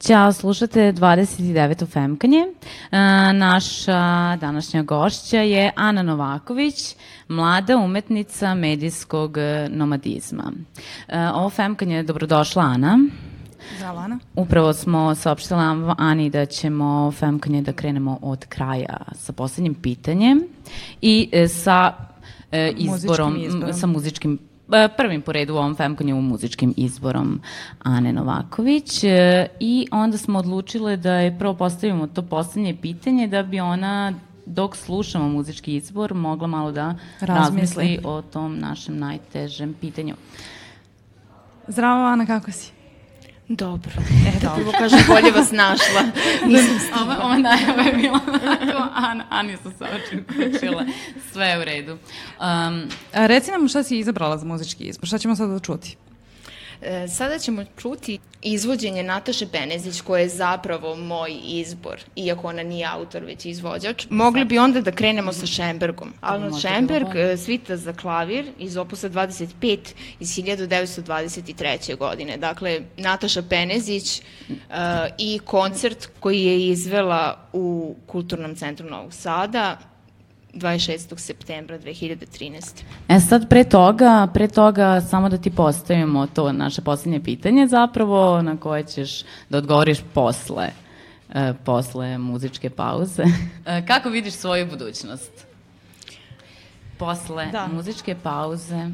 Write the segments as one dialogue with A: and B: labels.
A: Ćao, slušate 29. Femkanje. E, naša današnja gošća je Ana Novaković, mlada umetnica medijskog nomadizma. E, ovo Femkanje je dobrodošla, Ana.
B: Zdravo, Ana.
A: Upravo smo saopštila Ani da ćemo Femkanje da krenemo od kraja sa poslednjim pitanjem i e, sa izborom,
B: muzičkim izborom.
A: sa muzičkim E, prvim po redu u ovom Femkonjevu muzičkim izborom Ane Novaković e, i onda smo odlučile da je prvo postavimo to poslednje pitanje da bi ona dok slušamo muzički izbor mogla malo da razmisli, razmisli o tom našem najtežem pitanju.
B: Zdravo Ana, kako si?
C: Dobro. Eto, prvo kažem, bolje vas našla. Nisam
A: ova, ova najava je bila onako, Ana, Ani su se očin kućile. Sve je u redu. Um,
B: A, reci nam šta si izabrala za muzički izbor, šta ćemo sada da čuti?
C: E, sada ćemo čuti izvođenje Nataše Benezić, koja je zapravo moj izbor, iako ona nije autor, već izvođač. Mogli bi onda da krenemo sa Šembergom. Arnold Šemberg, e, svita za klavir iz opusa 25 iz 1923. godine. Dakle, Nataša Benezić uh, i koncert koji je izvela u Kulturnom centru Novog Sada 26. septembra 2013.
A: E sad pre toga, pre toga samo da ti postavimo to naše poslednje pitanje zapravo na koje ćeš da odgovoriš posle e, posle muzičke pauze. E, kako vidiš svoju budućnost? Posle da. muzičke pauze.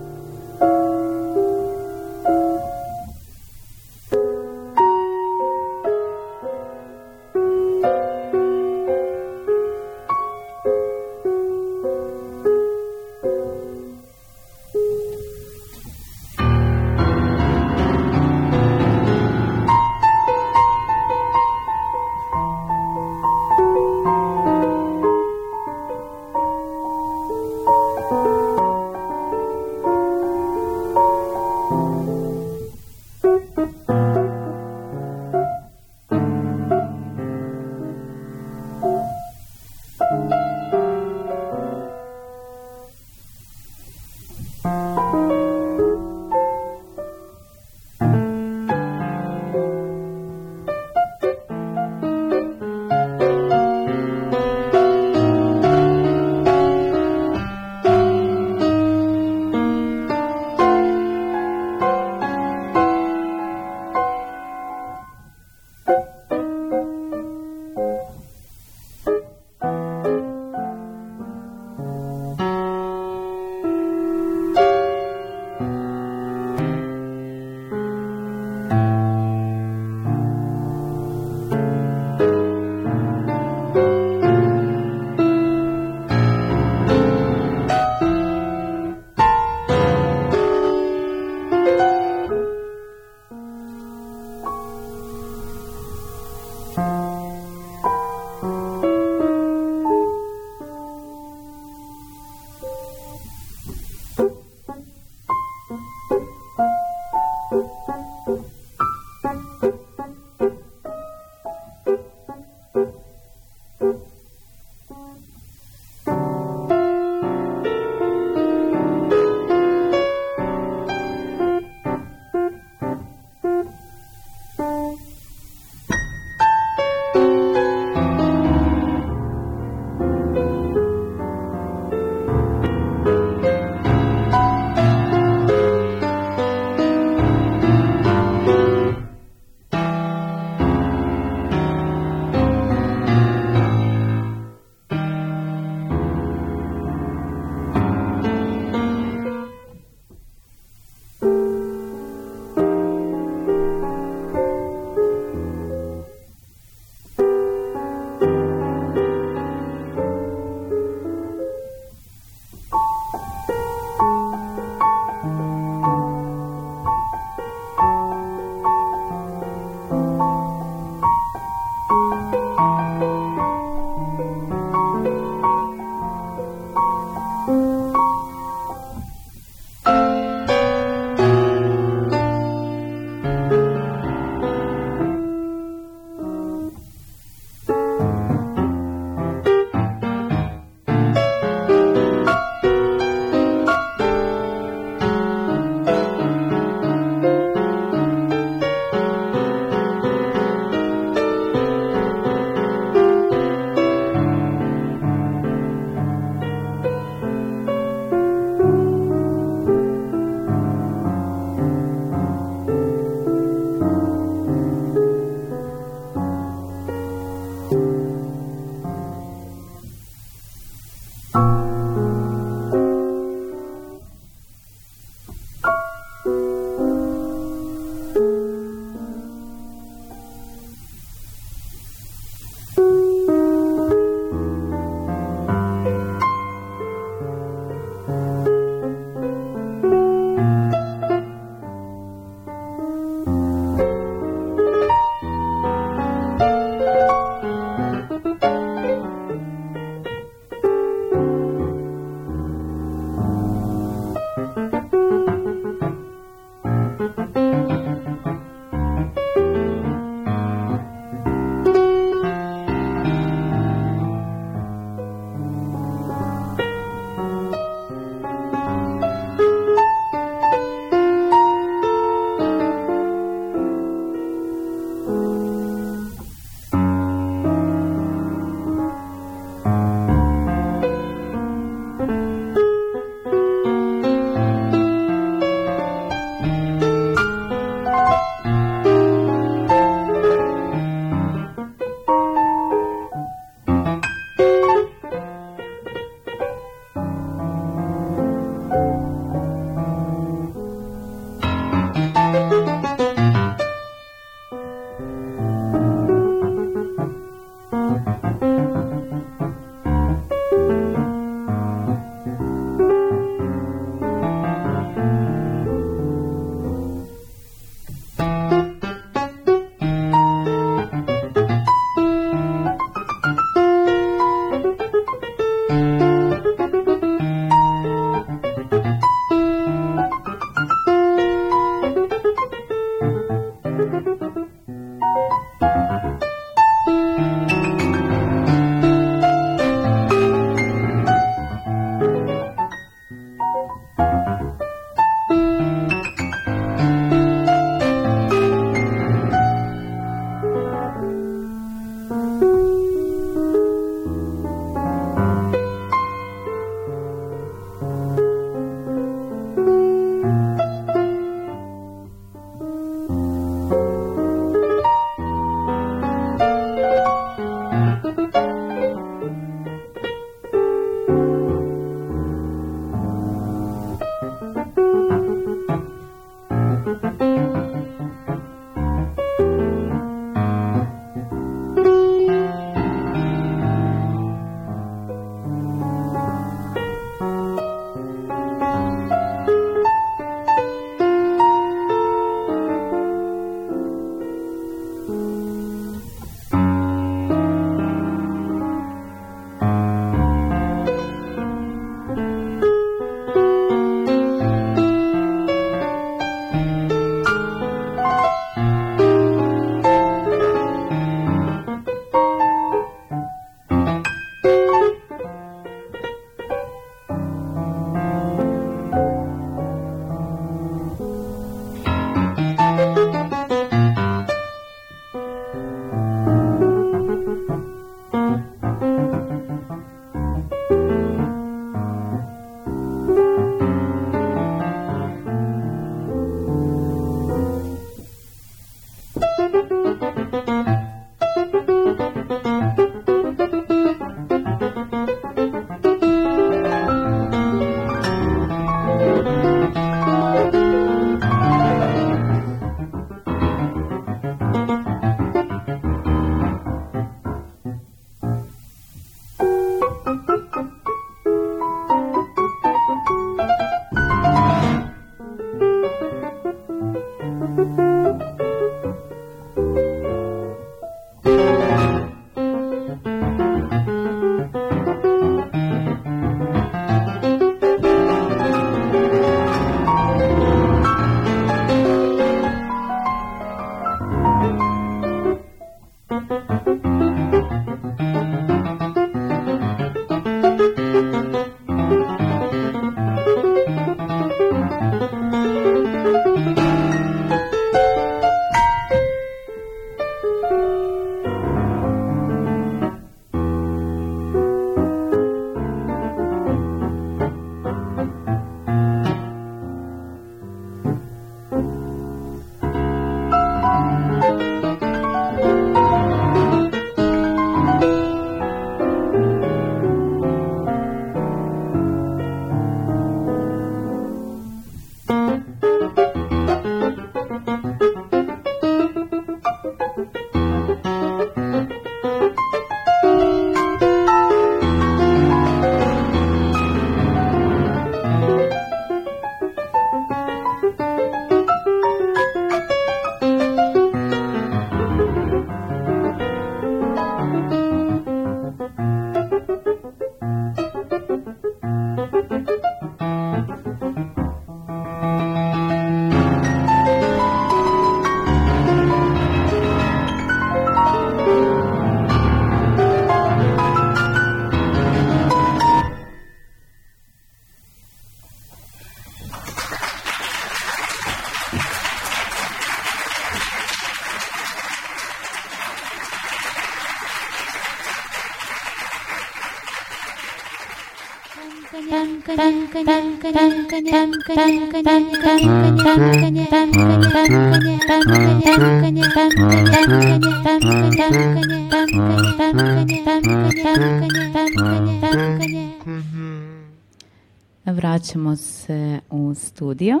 A: Vraćamo se u studio.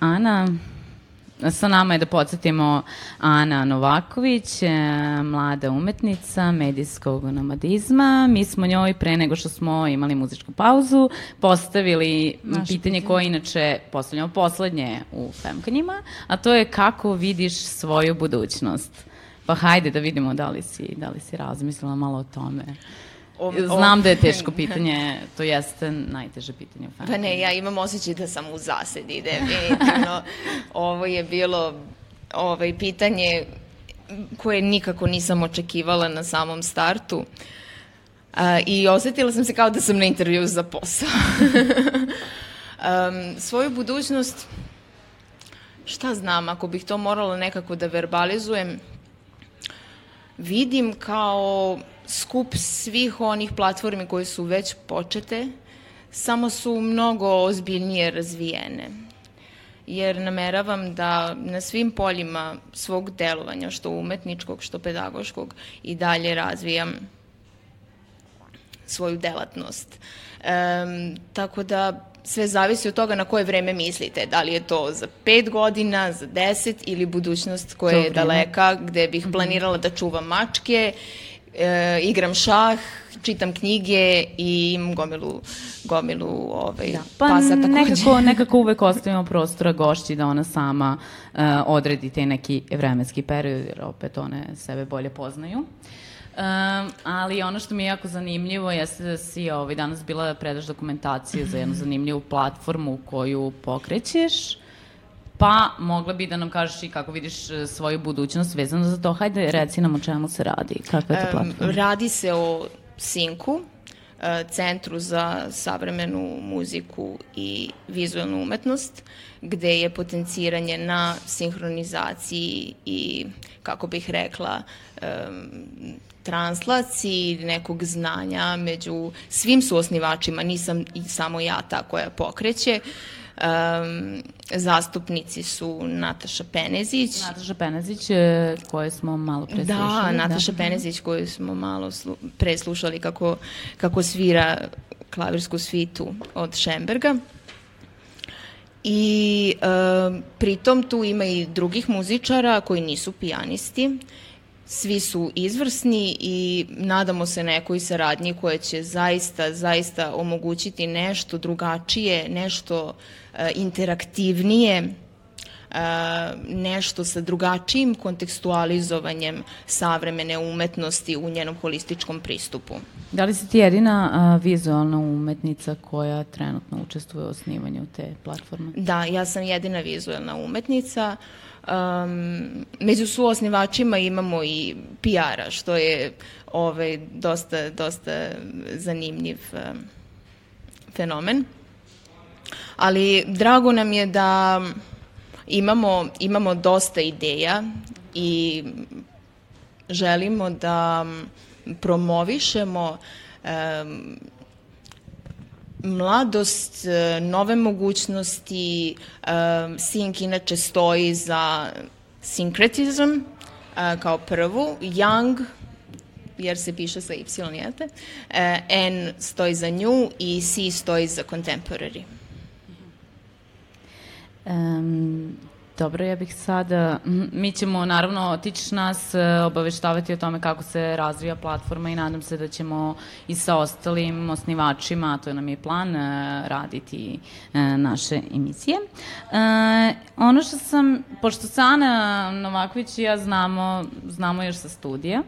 A: Ana, sa nama je da podsjetimo Ana Novaković, e, mlada umetnica medijskog nomadizma. Mi smo njoj pre nego što smo imali muzičku pauzu postavili Naše pitanje, pitanje koje inače postavljamo poslednje u Femkanjima, a to je kako vidiš svoju budućnost. Pa hajde da vidimo da li si, da li si razmislila malo o tome. O, Znam da je teško pitanje, to jeste najteže pitanje u.
C: Pa ne, ja imam osjećaj da sam u zasedi, definitivno. Ovo je bilo ovaj, pitanje koje nikako nisam očekivala na samom startu. A, I osetila sam se kao da sam na intervju za posao. um, svoju budućnost, šta znam, ako bih to morala nekako da verbalizujem, vidim kao skup svih onih platformi koje su već počete, samo su mnogo ozbiljnije razvijene. Jer nameravam da na svim poljima svog delovanja, što umetničkog, što pedagoškog, i dalje razvijam svoju delatnost. Um, tako da sve zavisi od toga na koje vreme mislite. Da li je to za pet godina, za deset ili budućnost koja je daleka, gde bih mhm. planirala da čuvam mačke e, igram šah, čitam knjige i imam gomilu, gomilu ovaj, da.
A: pa pasa takođe. Nekako, nekako uvek ostavimo prostora gošći da ona sama uh, odredi te neki vremenski period, jer opet one sebe bolje poznaju. Um, ali ono što mi je jako zanimljivo jeste da si ovaj, danas bila da predaš dokumentaciju za jednu zanimljivu platformu koju pokrećeš Pa, mogla bi da nam kažeš i kako vidiš e, svoju budućnost vezano za to. Hajde, reci nam o čemu se radi. Kakva je to platforma?
C: Um, radi se o Sinku, e, Centru za savremenu muziku i vizualnu umetnost, gde je potenciranje na sinhronizaciji i, kako bih rekla, um, translaciji nekog znanja među svim suosnivačima, nisam samo ja ta koja pokreće. Uh, Um, zastupnici su Nataša Penezić.
A: Nataša Penezić, e, koje smo malo pre
C: da,
A: slušali.
C: Nataša da. Penezić koju smo malo slu, pre slušali kako, kako svira klavirsku svitu od Šemberga. I e, pritom tu ima i drugih muzičara koji nisu pijanisti svi su izvrsni i nadamo se nekoj saradnji koja će zaista, zaista omogućiti nešto drugačije, nešto uh, interaktivnije, uh, nešto sa drugačijim kontekstualizovanjem savremene umetnosti u njenom holističkom pristupu.
A: Da li si ti jedina uh, vizualna umetnica koja trenutno učestvuje u osnivanju te platforme?
C: Da, ja sam jedina vizualna umetnica. Um, među suosnivačima imamo i PR-a, što je ovaj, dosta, dosta zanimljiv um, fenomen. Ali drago nam je da imamo, imamo dosta ideja i želimo da promovišemo um, mladost, e, nove mogućnosti, um, Sink inače stoji za syncretism uh, kao prvu, Young, jer se piše sa Y, jete? Uh, N stoji za nju i C stoji za contemporary.
A: Um, Dobro, ja bih sada, mi ćemo naravno, ti ćeš nas e, obaveštavati o tome kako se razvija platforma i nadam se da ćemo i sa ostalim osnivačima, to je nam je plan, e, raditi e, naše emisije. Ono što sam, pošto se Ana Novaković i ja znamo, znamo još sa studija,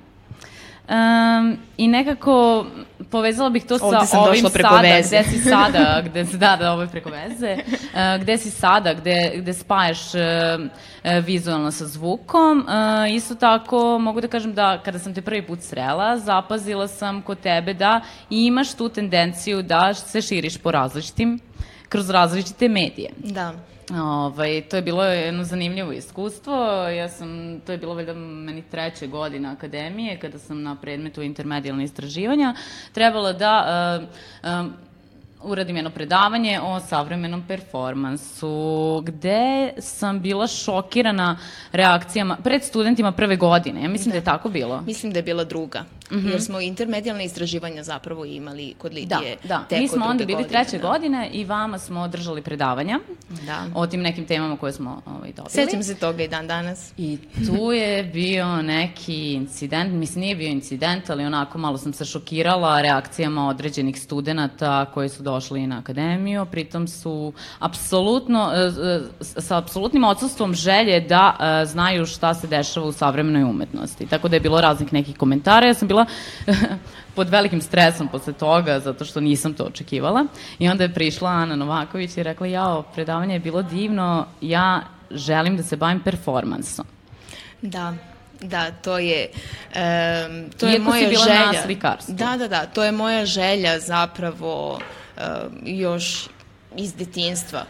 A: Um, I nekako povezala bih to Ovde sa ovim sada, veze. gde si sada, gde, da, da, ovo je preko veze, uh, gde si sada, gde, gde spajaš uh, vizualno sa zvukom. Uh, isto tako, mogu da kažem da kada sam te prvi put srela, zapazila sam kod tebe da imaš tu tendenciju da se širiš po različitim, kroz različite medije.
C: Da.
A: Ovaj, to je bilo jedno zanimljivo iskustvo. Ja sam, to je bilo valjda meni treće godina akademije, kada sam na predmetu intermedijalne istraživanja trebala da uh, um, uradim jedno predavanje o savremenom performansu, gde sam bila šokirana reakcijama pred studentima prve godine. Ja mislim da, da je tako bilo.
C: Mislim da je bila druga. Mm -hmm. Jer smo intermedijalne istraživanja zapravo imali kod Lidije.
A: Da, da. Mi smo onda bili godine, treće da. godine i vama smo držali predavanja da. o tim nekim temama koje smo ovaj, dobili.
C: Sećam se toga i dan danas.
A: I tu je bio neki incident, mislim nije bio incident, ali onako malo sam se šokirala reakcijama određenih studenta koji su došli na akademiju, pritom su apsolutno, e, e, sa apsolutnim odsustvom želje da e, znaju šta se dešava u savremenoj umetnosti. Tako da je bilo raznih nekih komentara. Ja sam bila pod velikim stresom posle toga, zato što nisam to očekivala. I onda je prišla Ana Novaković i rekla, jao, predavanje je bilo divno, ja želim da se bavim performansom.
C: Da, Da, to je um, to
A: Iako
C: je moja
A: bila
C: želja.
A: na slikarstvu.
C: Da, da, da, to je moja želja zapravo uh, još iz detinstva.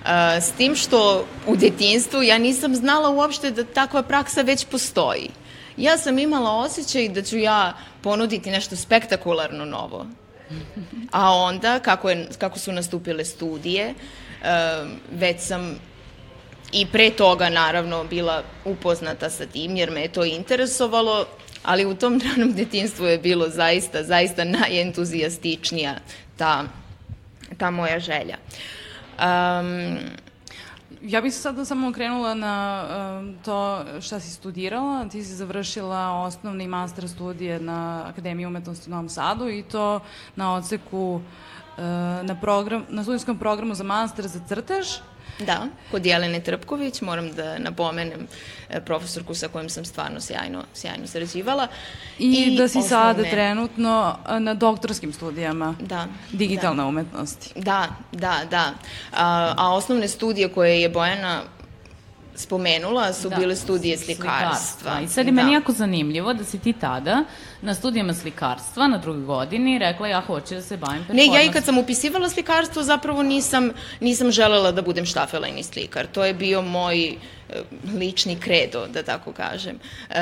C: Uh, s tim što u detinstvu ja nisam znala uopšte da takva praksa već postoji. Ja sam imala osjećaj da ću ja ponuditi nešto spektakularno novo. A onda, kako, je, kako su nastupile studije, već sam i pre toga naravno bila upoznata sa tim jer me je to interesovalo, ali u tom ranom detinstvu je bilo zaista, zaista najentuzijastičnija ta, ta moja želja. Um,
B: Ja bih sada samo krenula na um, to šta si studirala. Ti si završila osnovni master studije na Akademiji umetnosti u Novom Sadu i to na odseku na, program, na studijskom programu za master za crtež
C: Da, kod Jelene Trpković, moram da napomenem e, profesorku sa kojom sam stvarno sjajno, sjajno sarađivala.
B: I, I da si osnovne... sada trenutno e, na doktorskim studijama
C: da,
B: digitalne
C: da.
B: umetnosti.
C: Da, da, da. A, a osnovne studije koje je Bojana spomenula su da, bile studije slikarstva. slikarstva.
A: I sad je da. meni jako zanimljivo da si ti tada na studijama slikarstva na drugoj godini rekla ja hoću da se bavim performansom.
C: Ne, ja i kad sam upisivala slikarstvo zapravo nisam, nisam želela da budem štafelajni slikar. To je bio moj e, lični kredo, da tako kažem. E,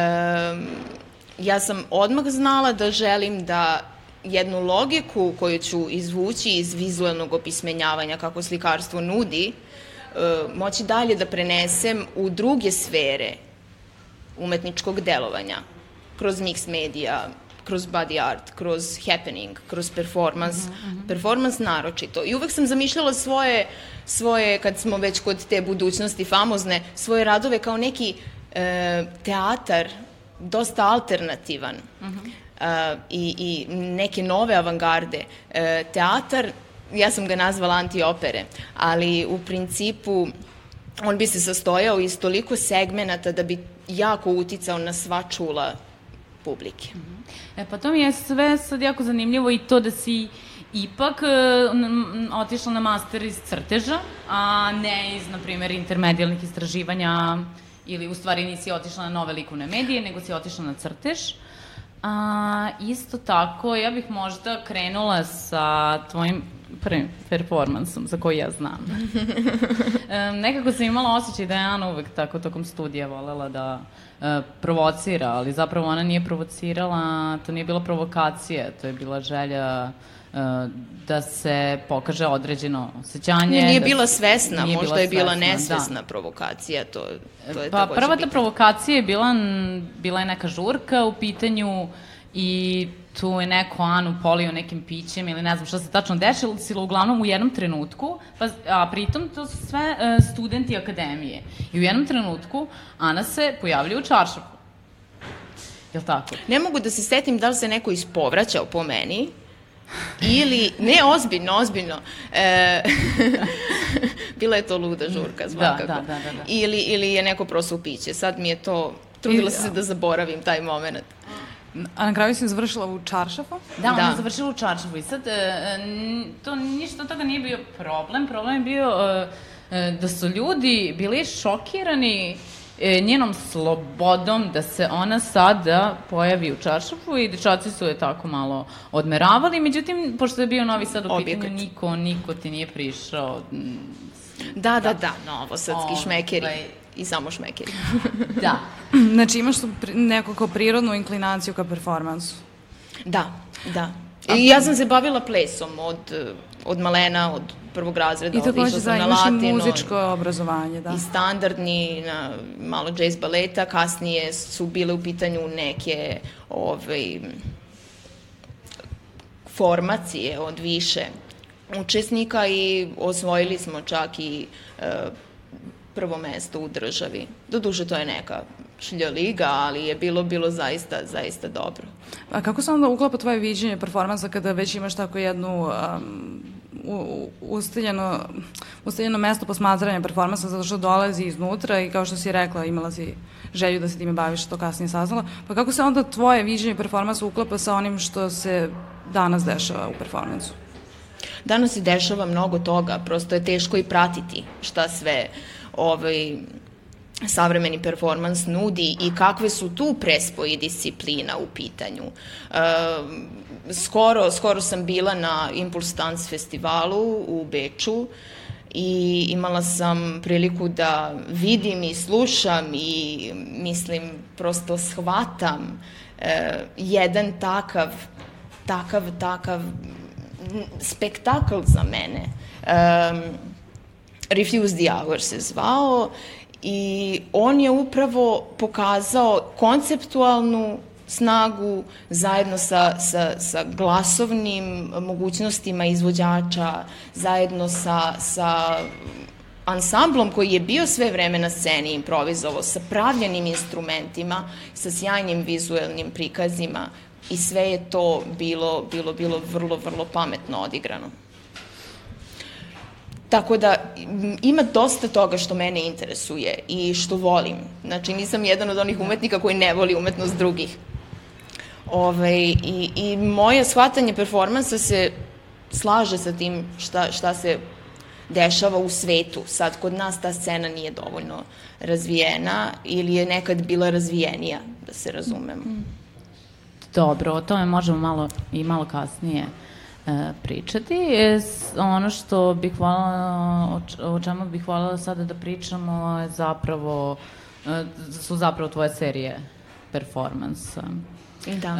C: ja sam odmah znala da želim da jednu logiku koju ću izvući iz vizualnog opismenjavanja kako slikarstvo nudi, E, moći dalje da prenesem u druge sfere umetničkog delovanja, kroz mix medija, kroz body art, kroz happening, kroz performance, uh uh -huh. performance naročito. I uvek sam zamišljala svoje, svoje, kad smo već kod te budućnosti famozne, svoje radove kao neki e, teatar dosta alternativan uh -huh. e, i, i neke nove avangarde. E, teatar ja sam ga nazvala anti-opere, ali u principu on bi se sastojao iz toliko segmenata da bi jako uticao na sva čula publike.
A: E pa to mi je sve sad jako zanimljivo i to da si ipak uh, otišla na master iz crteža, a ne iz, na primjer, intermedijalnih istraživanja ili u stvari nisi otišla na nove likovne medije, nego si otišla na crtež. A, isto tako, ja bih možda krenula sa tvojim prvim performansom za koji ja znam. e, nekako sam imala osjećaj da je Ana uvek tako tokom studija volela da e, provocira, ali zapravo ona nije provocirala, to nije bila provokacija, to je bila želja e, da se pokaže određeno osjećanje.
C: Ne, nije
A: da
C: bila svesna, nije možda bila je bila svesna, nesvesna da. provokacija, to, to je
A: pa, prva ta provokacija je bila, bila je neka žurka u pitanju i tu je neko Anu polio nekim pićem ili ne znam šta se tačno dešilo, uglavnom u jednom trenutku, pa, a pritom to su sve uh, studenti akademije. I u jednom trenutku Ana se pojavlja u čaršafu. Jel tako?
C: Ne mogu da se setim da li se neko ispovraćao po meni, ili, ne, ozbiljno, ozbiljno, e, bila je to luda žurka, svakako.
A: Da, da, da, da, da.
C: Ili, ili je neko prosuo piće, sad mi je to, trudila sam se da zaboravim taj moment.
B: A na kraju si završila u Čaršafu?
A: Da, ona da. je završila u Čaršafu i sad e, to ništa od toga nije bio problem. Problem je bio e, e, da su ljudi bili šokirani njenom slobodom da se ona sada pojavi u Čaršafu i dečaci su je tako malo odmeravali. Međutim, pošto je bio Novi Sad u pitanju, niko, niko ti nije prišao.
C: Da, da, da, novosadski šmekeri. Ovaj, i samo šmekeri.
A: da.
B: Znači imaš tu nekako prirodnu inklinaciju ka performansu.
C: Da, da. I ja sam se bavila plesom od, od malena, od prvog razreda,
B: I takođe, da,
C: na
B: imaš i
C: latino.
B: muzičko obrazovanje, da.
C: I standardni, na malo jazz baleta, kasnije su bile u pitanju neke ovaj, formacije od više učesnika i osvojili smo čak i e, prvo mesto u državi. Doduše, to je neka šlja liga, ali je bilo, bilo zaista, zaista dobro.
B: A kako se onda uklapa tvoje viđenje performansa kada već imaš tako jednu um, ustaljeno, ustaljeno mesto posmatranja performansa zato što dolazi iznutra i kao što si rekla imala si želju da se time baviš, to kasnije saznala. Pa kako se onda tvoje viđenje performansa uklapa sa onim što se danas dešava u performansu?
C: Danas se dešava mnogo toga, prosto je teško i pratiti šta sve ovaj, savremeni performans nudi i kakve su tu prespoji disciplina u pitanju. E, skoro, skoro sam bila na Impulse Dance festivalu u Beču i imala sam priliku da vidim i slušam i mislim prosto shvatam e, jedan takav takav, takav spektakl za mene. Um, Refuse the Hour se zvao i on je upravo pokazao konceptualnu snagu zajedno sa, sa, sa glasovnim mogućnostima izvođača, zajedno sa, sa ansamblom koji je bio sve vreme na sceni improvizovao sa pravljenim instrumentima, sa sjajnim vizuelnim prikazima i sve je to bilo, bilo, bilo vrlo, vrlo pametno odigrano. Tako da ima dosta toga što mene interesuje i što volim. Znači nisam jedan od onih umetnika koji ne voli umetnost drugih. Ove, i, I moje shvatanje performansa se slaže sa tim šta, šta se dešava u svetu. Sad, kod nas ta scena nije dovoljno razvijena ili je nekad bila razvijenija, da se razumemo.
A: Dobro, o tome možemo malo i malo kasnije pričati. E, ono što bih voljela, o, čemu bih voljela sada da pričamo je zapravo, e, su zapravo tvoje serije performansa.
C: Da.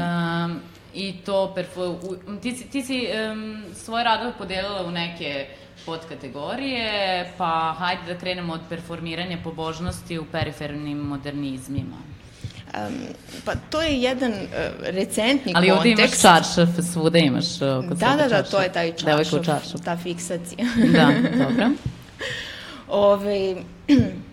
A: Um, I to, perfo, ti, si- ti si um, svoje radove podelila u neke podkategorije, pa hajde da krenemo od performiranja pobožnosti u perifernim modernizmima.
C: Um, pa to je jedan uh, recentni
A: Ali ovde imaš
C: kontekst.
A: čaršaf, svuda imaš uh, kod
C: Da, da, da,
A: čaršaf.
C: to je taj čaršaf,
A: čaršafu.
C: ta fiksacija.
A: Da, dobro.
C: Ove,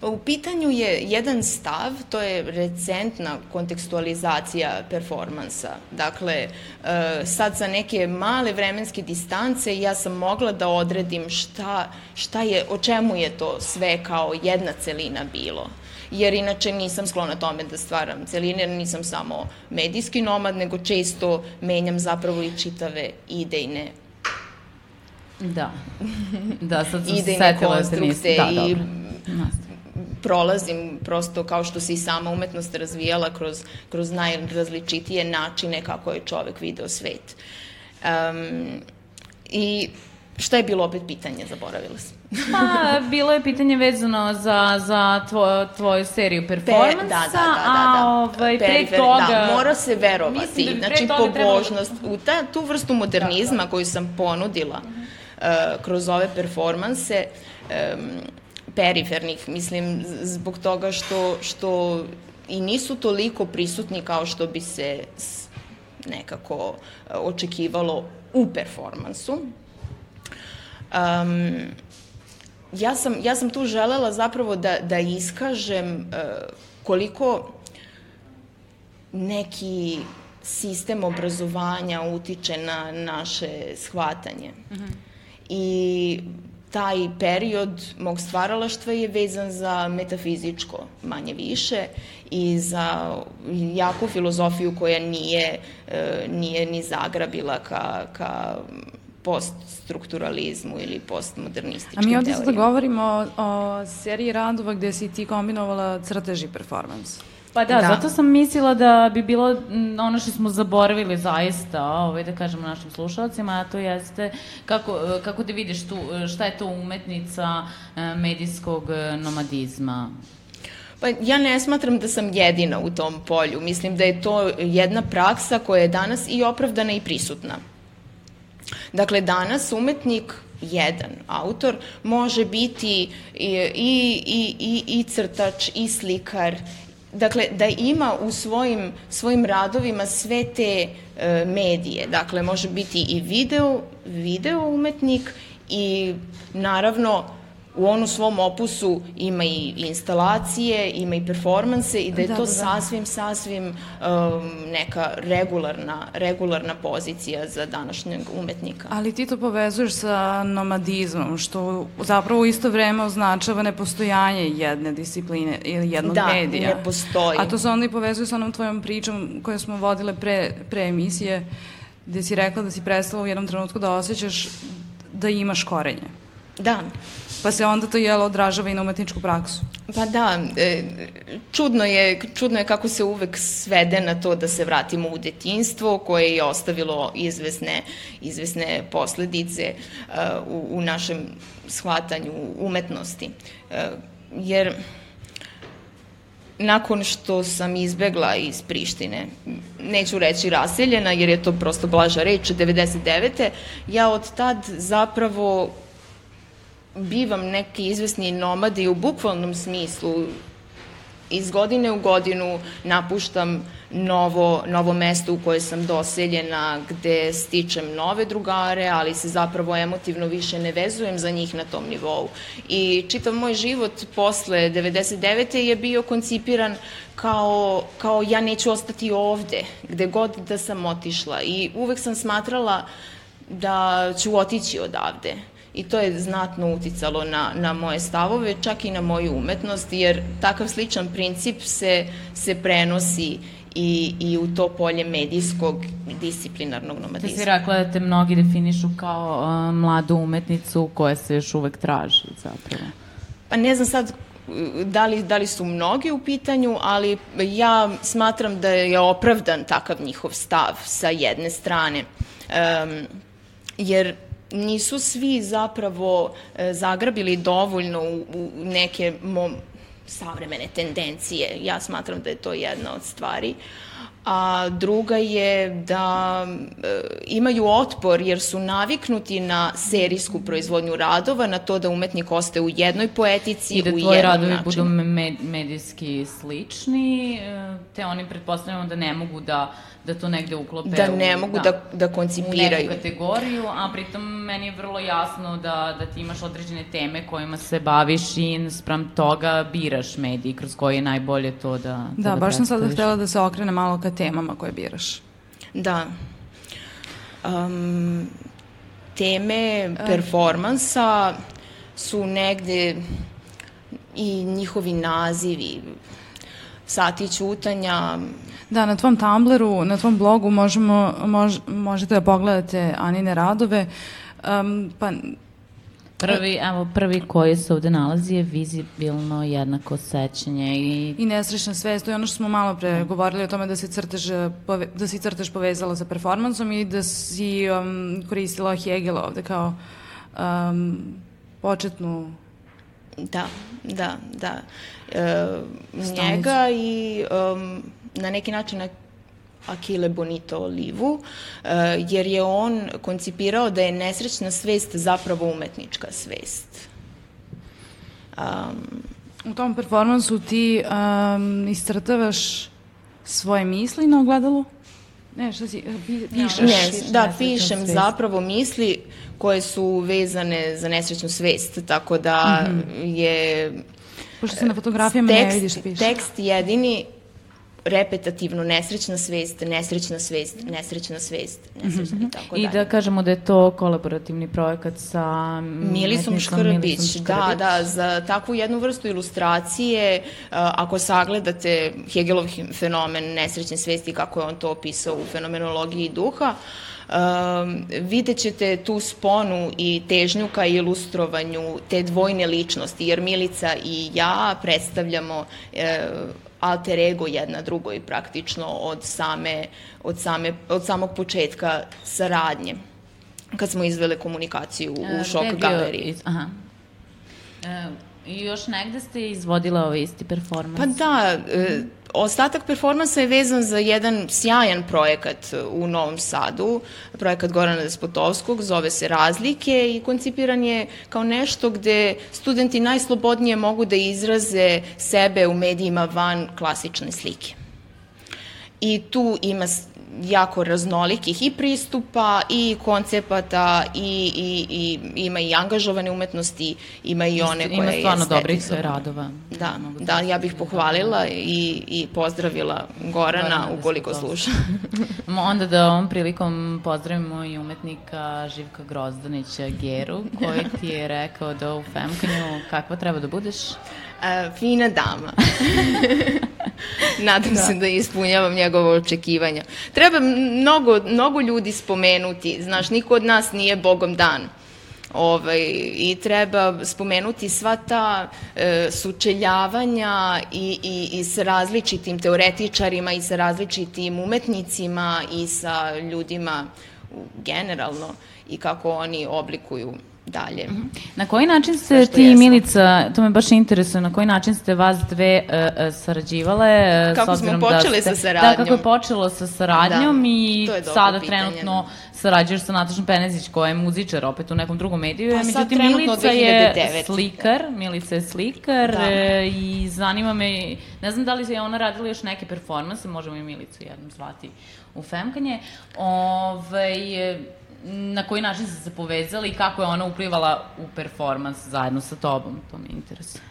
C: Pa u pitanju je jedan stav, to je recentna kontekstualizacija performansa. Dakle, e, sad sa neke male vremenske distance ja sam mogla da odredim šta, šta je, o čemu je to sve kao jedna celina bilo jer inače nisam sklona tome da stvaram celine, nisam samo medijski nomad, nego često menjam zapravo i čitave idejne
A: Da. Da, sad sam se setila da
C: konstrukte
A: nisi... Da,
C: i
A: dobro. Nastavi.
C: prolazim prosto kao što se i sama umetnost razvijala kroz, kroz najrazličitije načine kako je čovek video svet. Um, I šta je bilo opet pitanje, zaboravila sam.
A: Pa, bilo je pitanje vezano za, za tvo, tvoju seriju performansa,
C: Pe- da, da, da, da, da.
A: a ovaj, pre
C: Perifer-
A: toga...
C: Da, mora se verovati.
A: Mislim da
C: znači,
A: toga trebalo-
C: pobožnost, u ta, tu vrstu modernizma koju sam ponudila uh, kroz ove performanse, um, perifernih, mislim, zbog toga što, što i nisu toliko prisutni kao što bi se nekako uh, očekivalo u performansu. Um, ja sam, ja sam tu želela zapravo da, da iskažem uh, koliko neki sistem obrazovanja utiče na naše shvatanje. I taj period mog stvaralaštva je vezan za metafizičko, manje više, i za jaku filozofiju koja nije, e, nije ni zagrabila ka, ka poststrukturalizmu ili postmodernističkim
B: A mi ovde
C: teorijama.
B: sada govorimo o, o seriji radova gde si ti kombinovala crtež i performans.
A: Pa da,
C: Da.
A: zato sam mislila da bi bilo ono što smo zaboravili zaista, ovaj, da kažemo našim slušalcima, a to jeste kako, kako da vidiš tu, šta je to umetnica e, medijskog e, nomadizma.
C: Pa ja ne smatram da sam jedina u tom polju. Mislim da je to jedna praksa koja je danas i opravdana i prisutna. Dakle, danas umetnik jedan autor može biti i, i, i, i, crtač, i slikar, dakle, da ima u svojim, svojim radovima sve te e, medije. Dakle, može biti i video, video umetnik i naravno u onu svom opusu ima i instalacije, ima i performanse i da je da, to da, da. sasvim, sasvim um, neka regularna, regularna pozicija za današnjeg umetnika.
B: Ali ti to povezuješ sa nomadizmom, što zapravo u isto vreme označava nepostojanje jedne discipline ili jednog
C: da,
B: medija.
C: Da, ne postoji.
B: A to se onda i povezuje sa onom tvojom pričom koju smo vodile pre, pre emisije, gde si rekla da si prestala u jednom trenutku da osjećaš da imaš korenje.
C: Da.
B: Pa se onda to jelo odražava i na umetničku praksu.
C: Pa da, e, čudno je, čudno je kako se uvek svede na to da se vratimo u detinstvo koje je ostavilo izvesne, izvesne posledice uh, u, u našem shvatanju umetnosti. Uh, jer nakon što sam izbegla iz Prištine, neću reći raseljena jer je to prosto blaža reč, 99. ja od tad zapravo bivam neki izvesni nomadi u bukvalnom smislu. Iz godine u godinu napuštam novo, novo mesto u koje sam doseljena, gde stičem nove drugare, ali se zapravo emotivno više ne vezujem za njih na tom nivou. I čitav moj život posle 99. je bio koncipiran kao, kao ja neću ostati ovde, gde god da sam otišla. I uvek sam smatrala da ću otići odavde i to je znatno uticalo na, na moje stavove, čak i na moju umetnost, jer takav sličan princip se, se prenosi i, i u to polje medijskog disciplinarnog nomadizma.
A: Ti si rekla da te mnogi definišu kao uh, mladu umetnicu koja se još uvek traži zapravo.
C: Pa ne znam sad da li, da li su mnogi u pitanju, ali ja smatram da je opravdan takav njihov stav sa jedne strane. Um, jer nisu svi zapravo e, zagrabili dovoljno u, u neke mo, savremene tendencije. Ja smatram da je to jedna od stvari. A druga je da e, imaju otpor jer su naviknuti na serijsku proizvodnju radova, na to da umetnik ostaje u jednoj poetici, u jednom načinu. I da tvoji radovi
A: budu med, medijski slični, e, te oni pretpostavljamo da ne mogu da da to negde uklope
C: da ne mogu da, da, da koncipiraju.
A: U neku kategoriju, a pritom meni je vrlo jasno da, da ti imaš određene teme kojima se baviš i sprem toga biraš mediji kroz koji je najbolje to da
B: Da, da baš sam sada htela da se okrene malo ka temama koje biraš.
C: Da. Um, teme performansa su negde i njihovi nazivi sati ćutanja,
B: Da, na tvom Tumblru, na tvom blogu možemo, mož, možete da pogledate Anine radove. Um, pa
A: Prvi, evo, prvi koji se ovde nalazi je vizibilno jednako sećanje i...
B: I nesrećna svest, to je ono što smo malo pre govorili o tome da se crtež, da si crtež povezala sa performansom i da si um, koristila Hegel ovde kao um, početnu...
C: Da, da, da. E, njega i um, na neki način na Akile Bonito Olivu, uh, jer je on koncipirao da je nesrećna svest zapravo umetnička svest.
B: Um, U tom performansu ti um, iscrtavaš svoje misli na ogledalu? Ne, šta si, pišeš?
C: Ne, da, pišem zapravo misli koje su vezane za nesrećnu svest, tako da mm -hmm. je...
B: Pošto se na fotografijama tekst, ne vidiš pišeš.
C: Tekst jedini repetativno nesrećna svest, nesrećna svest, nesrećna svest, nesrećna mm -hmm. i tako
A: dalje. I da kažemo da je to kolaborativni projekat sa
C: Milisom Škrbić. Da, da, za takvu jednu vrstu ilustracije, ako sagledate Hegelov fenomen nesrećne svesti, kako je on to opisao u fenomenologiji duha, um, vidjet ćete tu sponu i težnju ka ilustrovanju te dvojne ličnosti, jer Milica i ja predstavljamo uh, alter ego jedna drugoj praktično od same, od same, od samog početka saradnje kad smo izvele komunikaciju u e, Šok galeriji. Iz, aha.
A: E, još negde ste izvodila ovaj isti performans?
C: Pa da, e, ostatak performansa je vezan za jedan sjajan projekat u Novom Sadu, projekat Gorana Despotovskog, zove se Razlike i koncipiran je kao nešto gde studenti najslobodnije mogu da izraze sebe u medijima van klasične slike. I tu ima jako raznolikih i pristupa i koncepata i, i, i ima i angažovane umetnosti, ima i one koje
A: ima stvarno dobrih radova.
C: Da, da, ja bih pohvalila i, i pozdravila Gorana, Gorana ukoliko sluša.
A: Onda da ovom prilikom pozdravimo i umetnika Živka Grozdanića Geru, koji ti je rekao da u Femkanju kakva treba da budeš?
C: Uh, fina dama. Nadam da. se da ispunjavam njegovo očekivanja. Treba mnogo, mnogo ljudi spomenuti. Znaš, niko od nas nije bogom dan. Ovaj, I treba spomenuti sva ta e, sučeljavanja i, i, i sa različitim teoretičarima i sa različitim umetnicima i sa ljudima generalno i kako oni oblikuju dalje. Mhm.
A: Na koji način ste ti i Milica, to me baš interesuje, na koji način ste vas dve uh, sarađivale?
C: Uh, kako smo da počeli da ste, sa saradnjom.
A: Da, kako je počelo sa saradnjom da, i sada pitanje, trenutno da. sarađuješ sa Natašom Penezić koja je muzičar opet u nekom drugom mediju. Pa Međutim, Milica 2009. je slikar, Milica je slikar da. e, i zanima me, ne znam da li je ona radila još neke performanse, možemo i Milicu jednom zvati u Femkanje. Ove, ovaj, na koji način ste se povezali i kako je ona uplivala u performans zajedno sa tobom, to me interesuje.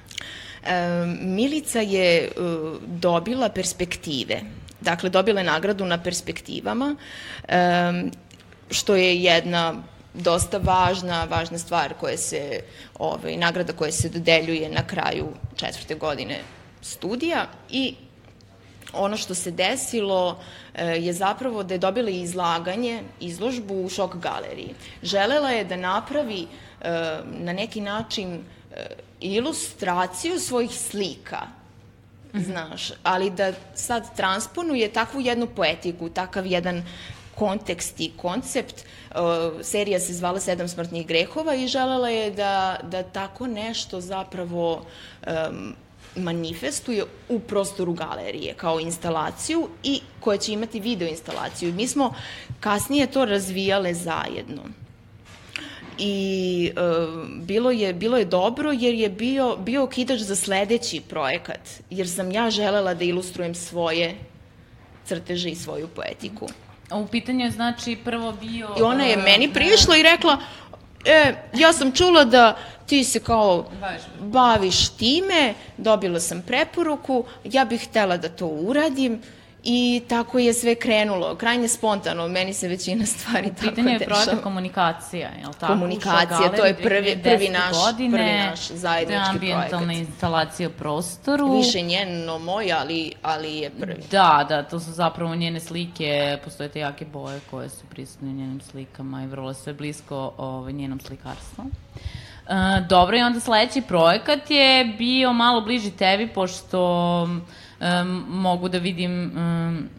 C: E, Milica je uh, dobila perspektive, dakle dobila je nagradu na perspektivama, e, što je jedna dosta važna, važna stvar koja se, ovaj, nagrada koja se dodeljuje na kraju četvrte godine studija i ono što se desilo e, je zapravo da je dobila izlaganje, izložbu u šok galeriji. Želela je da napravi e, na neki način e, ilustraciju svojih slika, mhm. znaš, ali da sad transponuje takvu jednu poetiku, takav jedan kontekst i koncept. serija se zvala Sedam smrtnih grehova i želela je da, da tako nešto zapravo um, manifestuje u prostoru galerije kao instalaciju i koja će imati video instalaciju. Mi smo kasnije to razvijale zajedno. I e, bilo, je, bilo je dobro jer je bio, bio okidač za sledeći projekat, jer sam ja želela da ilustrujem svoje crteže i svoju poetiku.
A: A u pitanju je znači prvo bio...
C: I ona je meni prišla i rekla, e, ja sam čula da ti se kao baviš time, dobila sam preporuku, ja bih htela da to uradim i tako je sve krenulo, krajnje spontano, meni se većina stvari tako dešava.
A: Pitanje je projekta komunikacija, je li tako?
C: Komunikacija, to je prvi, prvi, naš, godine, prvi naš zajednički projekat.
A: ambijentalna instalacija u prostoru.
C: Više njeno moj, ali, ali je prvi.
A: Da, da, to su zapravo njene slike, postoje te jake boje koje su prisutne u njenim slikama i vrlo sve blisko ovaj, njenom slikarstvu. Uh, dobro, i onda sledeći projekat je bio malo bliži tebi, pošto mogu da vidim um,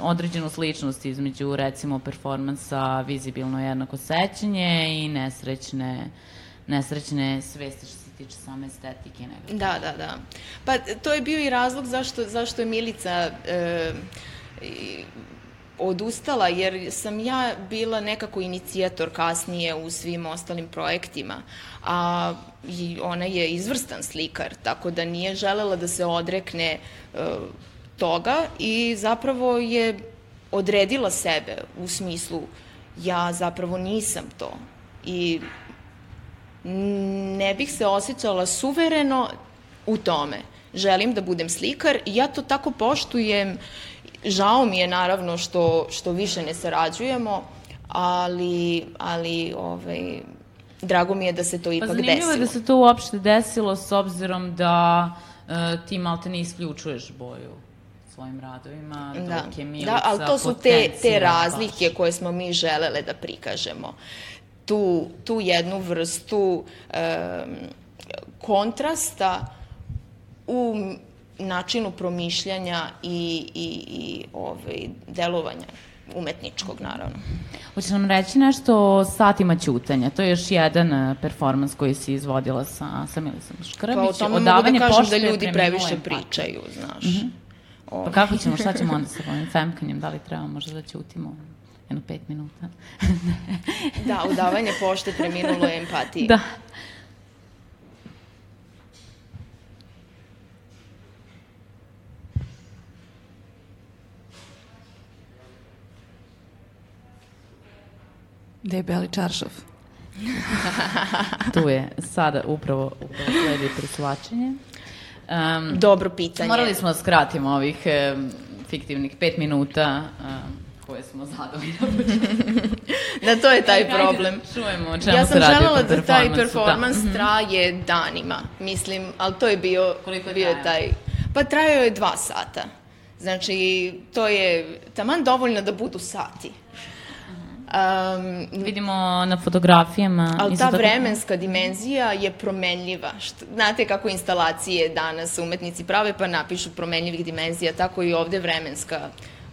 A: određenu sličnost između, recimo, performansa Vizibilno jednako sećanje i nesrećne, nesrećne svesti što se tiče same estetike. Nekako.
C: Da, da, da. Pa to je bio i razlog zašto, zašto je Milica e, odustala jer sam ja bila nekako inicijator kasnije u svim ostalim projektima, a ona je izvrstan slikar, tako da nije želela da se odrekne e, toga i zapravo je odredila sebe u smislu ja zapravo nisam to i ne bih se osjećala suvereno u tome. Želim da budem slikar i ja to tako poštujem Žao mi je naravno što, što više ne sarađujemo, ali, ali ovaj, drago mi je da se to ipak desilo. Pa
A: zanimljivo
C: je
A: da se to uopšte desilo s obzirom da uh, ti malte ne isključuješ boju svojim radovima, da. dok je Milica
C: Da, ali to su te, te razlike baš. koje smo mi želele da prikažemo. Tu, tu jednu vrstu um, kontrasta u načinu promišljanja i, i, i ovaj, delovanja umetničkog, naravno.
A: Hoćeš nam reći nešto o satima ćutanja? To je još jedan uh, performans koji si izvodila sa, sa Milisom Škrbić.
C: Pa o tome mogu da kažem da ljudi previše pričaju, znaš. Mm -hmm.
A: Pa kako ćemo, šta ćemo onda sa ovim femkanjem? Da li treba možda da ćutimo jedno pet minuta?
C: da, udavanje pošte preminulo empatiji.
A: Da.
B: Gde je beli čaršav?
A: tu je, sada upravo, upravo sledi prislačenje.
C: Um, Dobro pitanje.
A: Morali smo da skratimo ovih um, fiktivnih pet minuta um, koje smo zadali
C: da to je taj problem.
A: Da čujemo o čemu
C: ja
A: se radi
C: Ja sam želela da taj performans da. traje danima, mislim, ali to je bio,
A: Koliko je
C: bio taj... Pa trajao je dva sata. Znači, to je taman dovoljno da budu sati.
A: Um, Vidimo na fotografijama.
C: Ali ta vremenska dimenzija je promenljiva. Što, znate kako instalacije danas umetnici prave, pa napišu promenljivih dimenzija, tako i ovde vremenska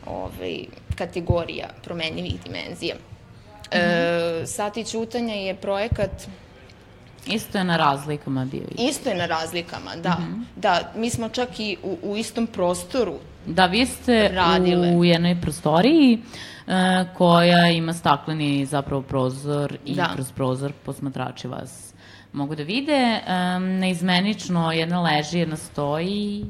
C: ovaj, kategorija promenljivih dimenzija. Mm -hmm. e, Sati Ćutanja je projekat
A: Isto je na razlikama bio.
C: Isto je na razlikama, da. Mm -hmm. Da, mi smo čak i u, u istom prostoru
A: Da, vi ste radile. u jednoj prostoriji uh, koja ima stakleni zapravo prozor i da. kroz prozor posmatrači vas mogu da vide. Um, neizmenično jedna leži, jedna stoji,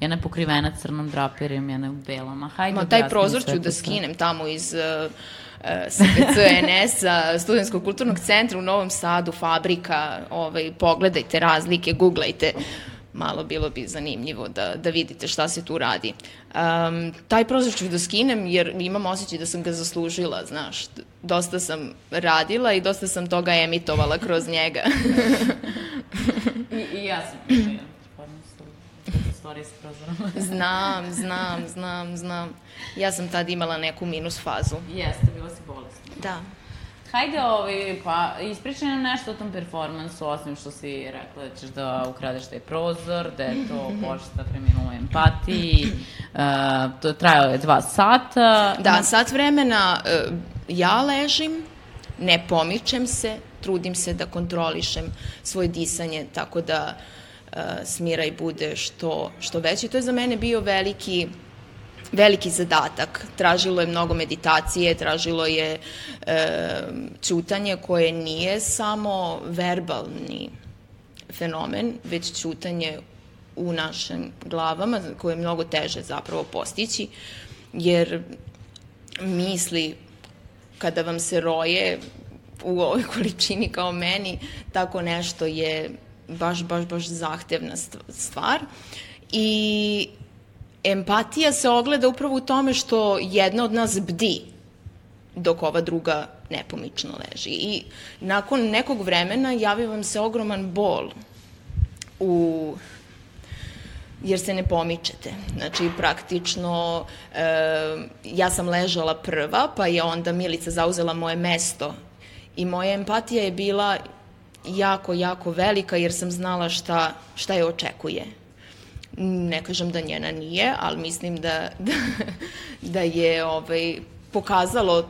A: jedna je pokrivena crnom draperijom, jedna je u belama. Hajde,
C: Ma, taj prozor ću da skinem tamo iz uh, SPCNS-a, Studenskog kulturnog centra u Novom Sadu, fabrika, ovaj, pogledajte razlike, googlajte malo bilo bi zanimljivo da, da vidite šta se tu radi. Um, taj prozor ću da skinem jer imam osjećaj da sam ga zaslužila, znaš. Dosta sam radila i dosta sam toga emitovala kroz njega.
A: I, I ja sam stvari s prozorom.
C: znam, znam, znam, znam. Ja sam tad imala neku minus fazu.
A: Jeste, bila si bolesna.
C: Da.
A: Hajde, ovaj, pa ispričaj nam nešto o tom performansu, osim što si rekla da ćeš da ukradeš taj prozor, da je to pošta preminula empatiji, uh, to trajalo je dva sata.
C: Da, sat vremena uh, ja ležim, ne pomičem se, trudim se da kontrolišem svoje disanje, tako da uh, smiraj bude što, što veći. To je za mene bio veliki veliki zadatak. Tražilo je mnogo meditacije, tražilo je e, čutanje koje nije samo verbalni fenomen, već čutanje u našim glavama, koje je mnogo teže zapravo postići, jer misli kada vam se roje u ovoj količini kao meni, tako nešto je baš, baš, baš zahtevna stvar. I empatija se ogleda upravo u tome što jedna od nas bdi dok ova druga nepomično leži. I nakon nekog vremena javi vam se ogroman bol u jer se ne pomičete. Znači, praktično, e, ja sam ležala prva, pa je onda Milica zauzela moje mesto i moja empatija je bila jako, jako velika jer sam znala šta, šta je očekuje ne kažem da njena nije, ali mislim da, da, da je ovaj, pokazalo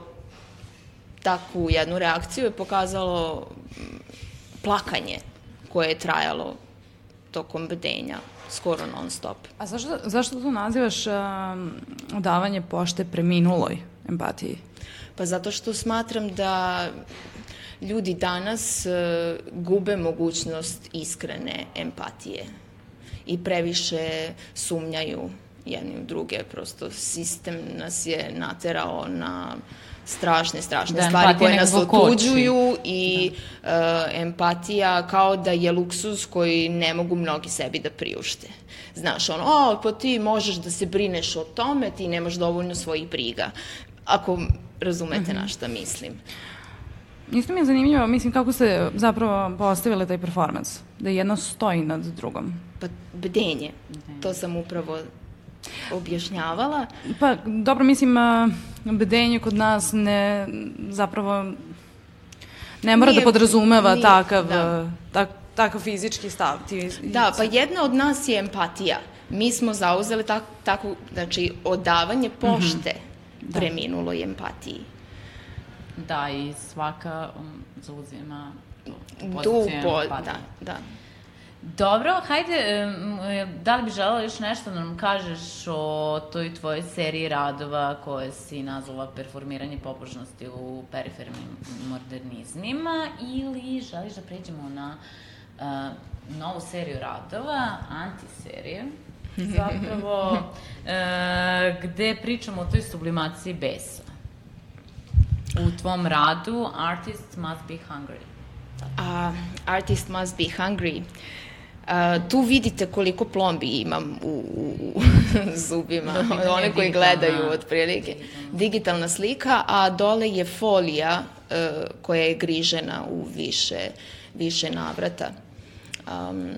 C: takvu jednu reakciju je pokazalo mm, plakanje koje je trajalo tokom bedenja skoro non stop.
B: A zašto, zašto tu nazivaš uh, davanje pošte preminuloj empatiji?
C: Pa zato što smatram da ljudi danas uh, gube mogućnost iskrene empatije i previše sumnjaju jedni u druge, prosto sistem nas je naterao na strašne, strašne da, stvari koje nas otuđuju i da. uh, empatija kao da je luksuz koji ne mogu mnogi sebi da priušte. Znaš, ono, o, pa ti možeš da se brineš o tome, ti nemaš dovoljno svojih briga. Ako razumete mm -hmm. na šta mislim.
B: Isto mi je zanimljivo, mislim, kako ste zapravo postavile taj performans, da jedna stoji nad drugom.
C: Pa, bdenje. To sam upravo objašnjavala.
B: Pa, dobro, mislim, bdenje kod nas ne, zapravo, ne mora da nije, da podrazumeva nije, takav, da. tak, takav fizički stav. Ti,
C: da, pa jedna od nas je empatija. Mi smo zauzeli tak, tako, znači, odavanje pošte. Mm -hmm da. preminuloj empatiji.
A: Da, i svaka um, zauzima
C: tu po, da, da.
A: Dobro, hajde, da li bi želela još nešto da nam kažeš o toj tvojoj seriji radova koje si nazvala Performiranje pobožnosti u perifernim modernizmima ili želiš da pređemo na uh, novu seriju radova, antiserije, zapravo, uh, gde pričamo o toj sublimaciji besa. U tvom radu Artists Must Be Hungry.
C: Uh, artist Must Be Hungry. Uh, tu vidite koliko plombi imam u, u, u zubima, da, one koji gledaju otprilike. Digitalna slika, a dole je folija uh, koja je grižena u više, više navrata. Um,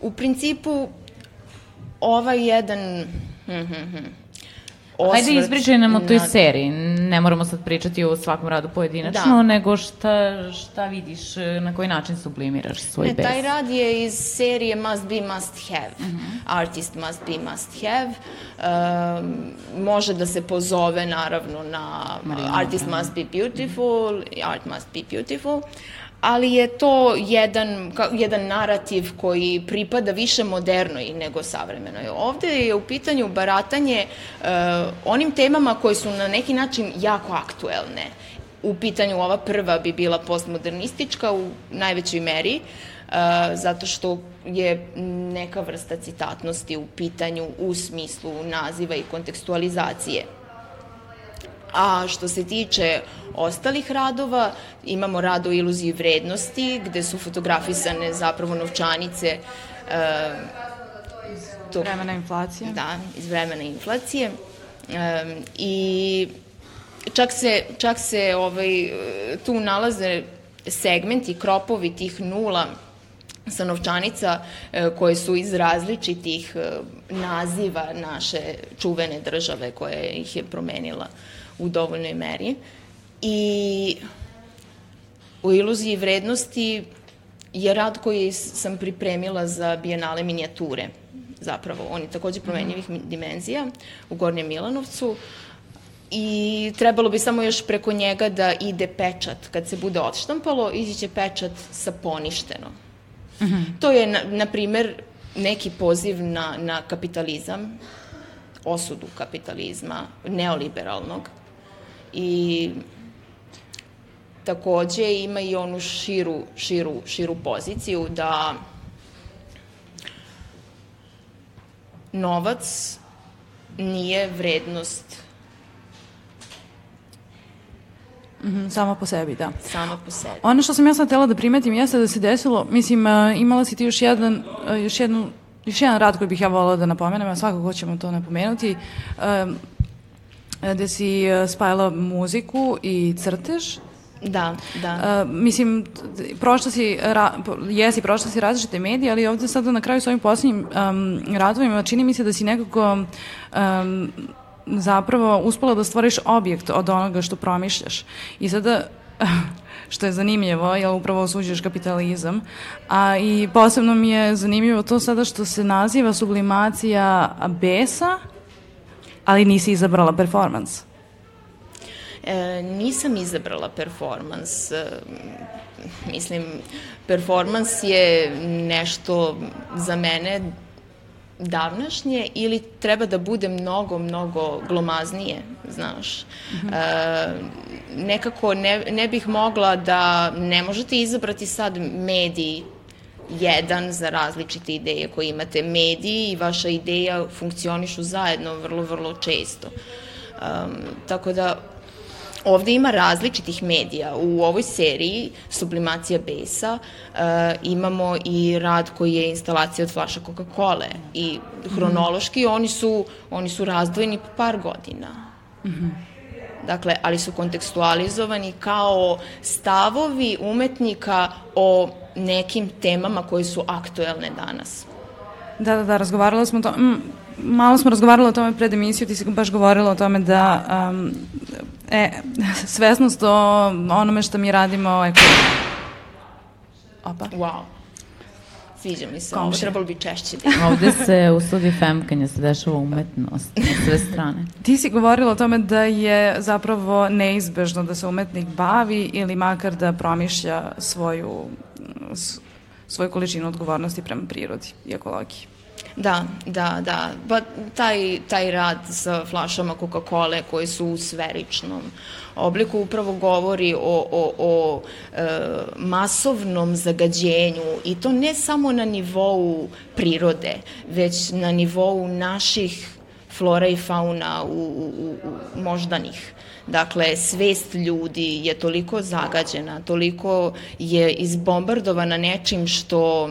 C: u principu, ovaj jedan... Hm, hm, hm,
A: osvrt... Hajde ispričaj nam o toj na... seriji. Ne moramo sad pričati o svakom radu pojedinačno, da. nego šta, šta vidiš, na koji način sublimiraš svoj ne, bes.
C: Taj rad je iz serije Must Be, Must Have. Uh mhm. -huh. Artist Must Be, Must Have. Um, može da se pozove naravno na Marina, Artist Must Be Beautiful, Art Must Be Beautiful ali je to jedan, jedan narativ koji pripada više modernoj nego savremenoj. Ovde je u pitanju baratanje uh, onim temama koje su na neki način jako aktuelne. U pitanju ova prva bi bila postmodernistička u najvećoj meri, uh, zato što je neka vrsta citatnosti u pitanju u smislu naziva i kontekstualizacije. A što se tiče ostalih radova, imamo rad o iluziji vrednosti, gde su fotografisane zapravo novčanice
B: e, tog, vremena inflacije.
C: Da, iz vremena inflacije. E, I čak se, čak se ovaj, tu nalaze segmenti, kropovi tih nula sa novčanica e, koje su iz različitih e, naziva naše čuvene države koje ih je promenila u dovoljnoj meri. I u iluziji vrednosti je rad koji sam pripremila za Bienale minijature. Zapravo, on je takođe promenjivih -hmm. dimenzija u Gornjem Milanovcu i trebalo bi samo još preko njega da ide pečat. Kad se bude odštampalo, iziće pečat sa poništeno. Mm -hmm. To je, na, na primer, neki poziv na, na kapitalizam, osudu kapitalizma, neoliberalnog, i takođe ima i onu širu, širu, širu poziciju da novac nije vrednost
B: -hmm, sama po sebi, da.
C: Sama po sebi.
B: Ono što sam ja sad htela da primetim jeste da se desilo, mislim, imala si ti još jedan, još jednu, još jedan rad koji bih ja volila da napomenem, a svakako ćemo to napomenuti. Um, gde si e, spajala muziku i crtež.
C: Da, da.
B: Uh, mislim, prošla si, ra, jesi, prošla si različite medije, ali ovde sada na kraju s ovim poslednjim um, radovima čini mi se da si nekako um, zapravo uspela da stvoriš objekt od onoga što promišljaš. I sada što je zanimljivo, jer upravo osuđuješ kapitalizam. A i posebno mi je zanimljivo to sada što se naziva sublimacija besa, ali nisi izabrala performans.
C: E, nisam izabrala performans. E, mislim, performans je nešto za mene davnašnje ili treba da bude mnogo, mnogo glomaznije, znaš. Mm -hmm. e, nekako ne, ne bih mogla da, ne možete izabrati sad mediji jedan za različite ideje koje imate. Mediji i vaša ideja funkcionišu zajedno vrlo, vrlo često. Um, tako da Ovde ima različitih medija. U ovoj seriji Sublimacija besa uh, imamo i rad koji je instalacija od flaša Coca-Cola i hronološki mm. oni, su, oni su razdvojeni po par godina. Mm -hmm. Dakle, ali su kontekstualizovani kao stavovi umetnika o nekim temama koje su aktuelne danas.
B: Da, da, da, razgovarala smo to, mm, malo smo razgovarali o tome pred emisiju, ti si baš govorila o tome da um, e, svesnost o onome što mi radimo.
C: Opa. Wow. Sviđa mi se, ovo
B: Komšija.
C: trebalo bi češće da
A: Ovde se u studiju Femkanja se dešava umetnost na sve strane.
B: Ti si govorila o tome da je zapravo neizbežno da se umetnik bavi ili makar da promišlja svoju, svoju količinu odgovornosti prema prirodi i ekologiji.
C: Da, da, da. Pa taj, taj rad sa flašama Coca-Cola koji su u sferičnom obliku upravo govori o, o, o e, masovnom zagađenju i to ne samo na nivou prirode, već na nivou naših flora i fauna u, u, u, u moždanih. Dakle, svest ljudi je toliko zagađena, toliko je izbombardovana nečim što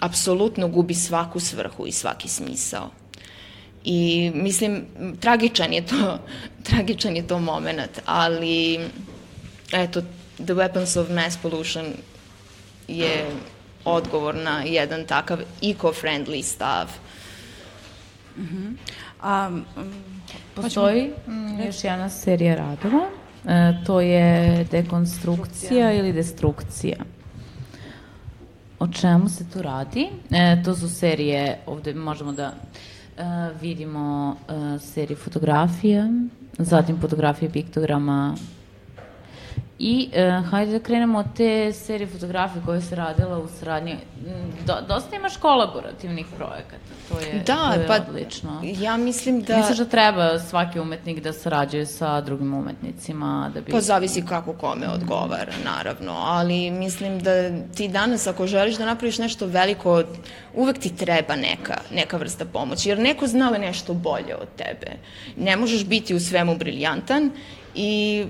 C: apsolutno gubi svaku svrhu i svaki smisao. I mislim, tragičan je to, tragičan je to moment, ali eto, The Weapons of Mass Pollution je odgovor na jedan takav eco-friendly stav.
B: A, mm,
A: Postoji mm, još jedna serija radova, e, to je dekonstrukcija ili destrukcija. O čemu se tu radi? E, to su serije, ovde možemo da e, vidimo e, serije fotografija, zatim fotografije piktograma I e, hajde da krenemo od te serije fotografije koje se radila u saradnji. Mm, Do, dosta imaš kolaborativnih projekata, to je,
C: Da,
A: to je
C: pa
A: odlično.
C: ja mislim da...
A: Misliš da treba svaki umetnik da sarađuje sa drugim umetnicima da bi...
C: Pa zavisi kako kome odgovara, naravno, ali mislim da ti danas ako želiš da napraviš nešto veliko, uvek ti treba neka, neka vrsta pomoći, jer neko zna nešto bolje od tebe. Ne možeš biti u svemu briljantan i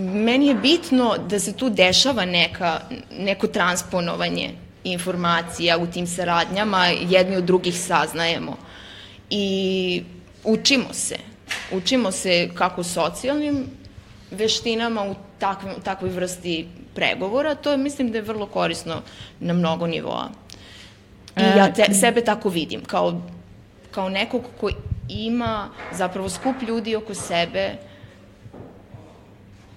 C: meni je bitno da se tu dešava neka, neko transponovanje informacija u tim saradnjama, jedni od drugih saznajemo. I učimo se. Učimo se kako socijalnim veštinama u takvim, takvoj vrsti pregovora. To je, mislim da je vrlo korisno na mnogo nivoa. I
A: E,
C: ja te, sebe tako vidim, kao, kao nekog ko ima zapravo skup ljudi oko sebe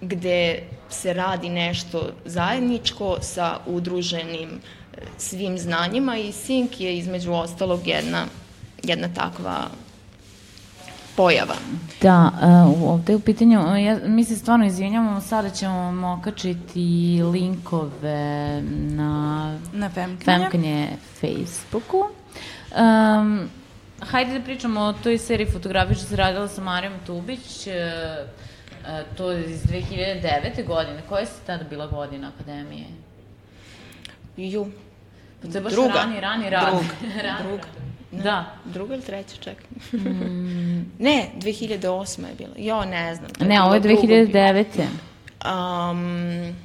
C: gde se radi nešto zajedničko sa udruženim e, svim znanjima i Sink je između ostalog jedna, jedna takva pojava.
A: Da, uh, ovde je u pitanju, uh, ja, mi se stvarno izvinjamo, sada ćemo vam okačiti linkove na
B: na Femkanja.
A: Femkanje Facebooku. Um, hajde da pričamo o toj seriji fotografije što se radila sa Marijom Tubić, uh, to je iz 2009. godine. Koja je tada bila godina akademije?
C: Ju,
A: Pa to je baš
C: Druga.
A: rani, rani rad.
C: Druga.
A: Rani
C: Druga.
A: rad. Da.
C: druga ili treća, čekaj. ne, 2008. je bila. Jo, ne znam.
A: Ne, ovo je
C: bilo drugo.
A: 2009.
C: Um,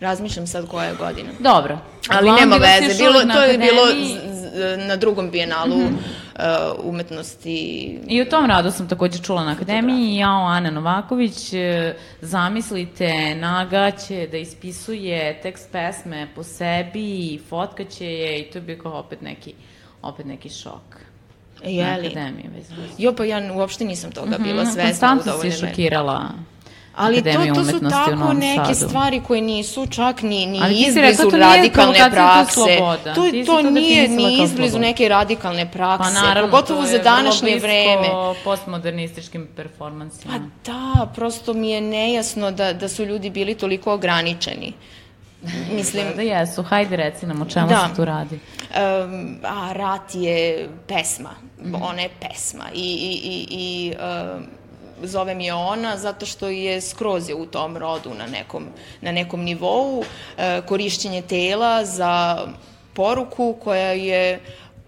C: razmišljam sad koja je godina.
A: Dobro.
C: Ali
A: Uglavnom,
C: nema veze, bilo, to je bilo na drugom bijenalu uh, umetnosti.
A: I u tom radu sam takođe čula na akademiji, jao Ana Novaković, e, zamislite, Naga će da ispisuje tekst pesme po sebi i fotkaće je i to bio kao opet neki, opet neki šok. Na
C: Jeli?
A: akademiji, već znam.
C: Jo, pa ja uopšte nisam toga bila svesna u
A: Konstantno
C: dovoljnoj
A: si šokirala
C: Ali to, to su tako neke
A: Sadu.
C: stvari koje nisu čak ni, ni
A: Ali
C: izblizu
A: rekla, to
C: radikalne
A: to
C: prakse. To,
A: Ti si
C: to
A: to
C: nije ni izblizu neke radikalne prakse,
A: Pa naravno,
C: pogotovo
A: to
C: za današnje vreme.
A: postmodernističkim performansima.
C: Pa da, prosto mi je nejasno da, da su ljudi bili toliko ograničeni. Mislim,
A: Da jesu, hajde reci nam o čemu
C: Da.
A: se tu radi.
C: Um, a rat je pesma, ona je pesma i, i, i, i um, zovem je ona zato što je skroz je u tom rodu na nekom, na nekom nivou, e, korišćenje tela za poruku koja je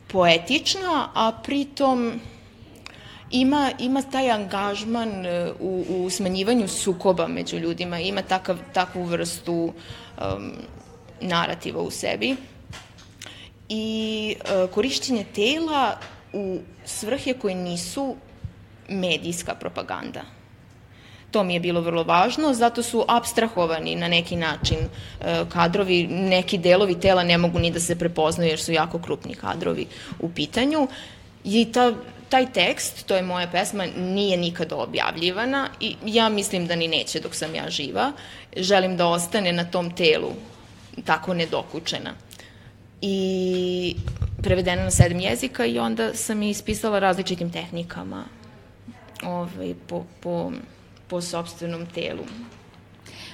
C: poetična, a pritom ima, ima taj angažman e, u, u smanjivanju sukoba među ljudima, ima takav, takvu vrstu um, narativa u sebi. I e, korišćenje tela u svrhe koje nisu medijska propaganda. To mi je bilo vrlo važno, zato su abstrahovani na neki način e, kadrovi, neki delovi tela ne mogu ni da se prepoznaju jer su jako krupni kadrovi u pitanju. I ta, taj tekst, to je moja pesma, nije nikada objavljivana i ja mislim da ni neće dok sam ja živa. Želim da ostane na tom telu tako nedokučena. i prevedena na sedam jezika i onda sam ispisala različitim tehnikama ovaj, po, po, po sobstvenom telu.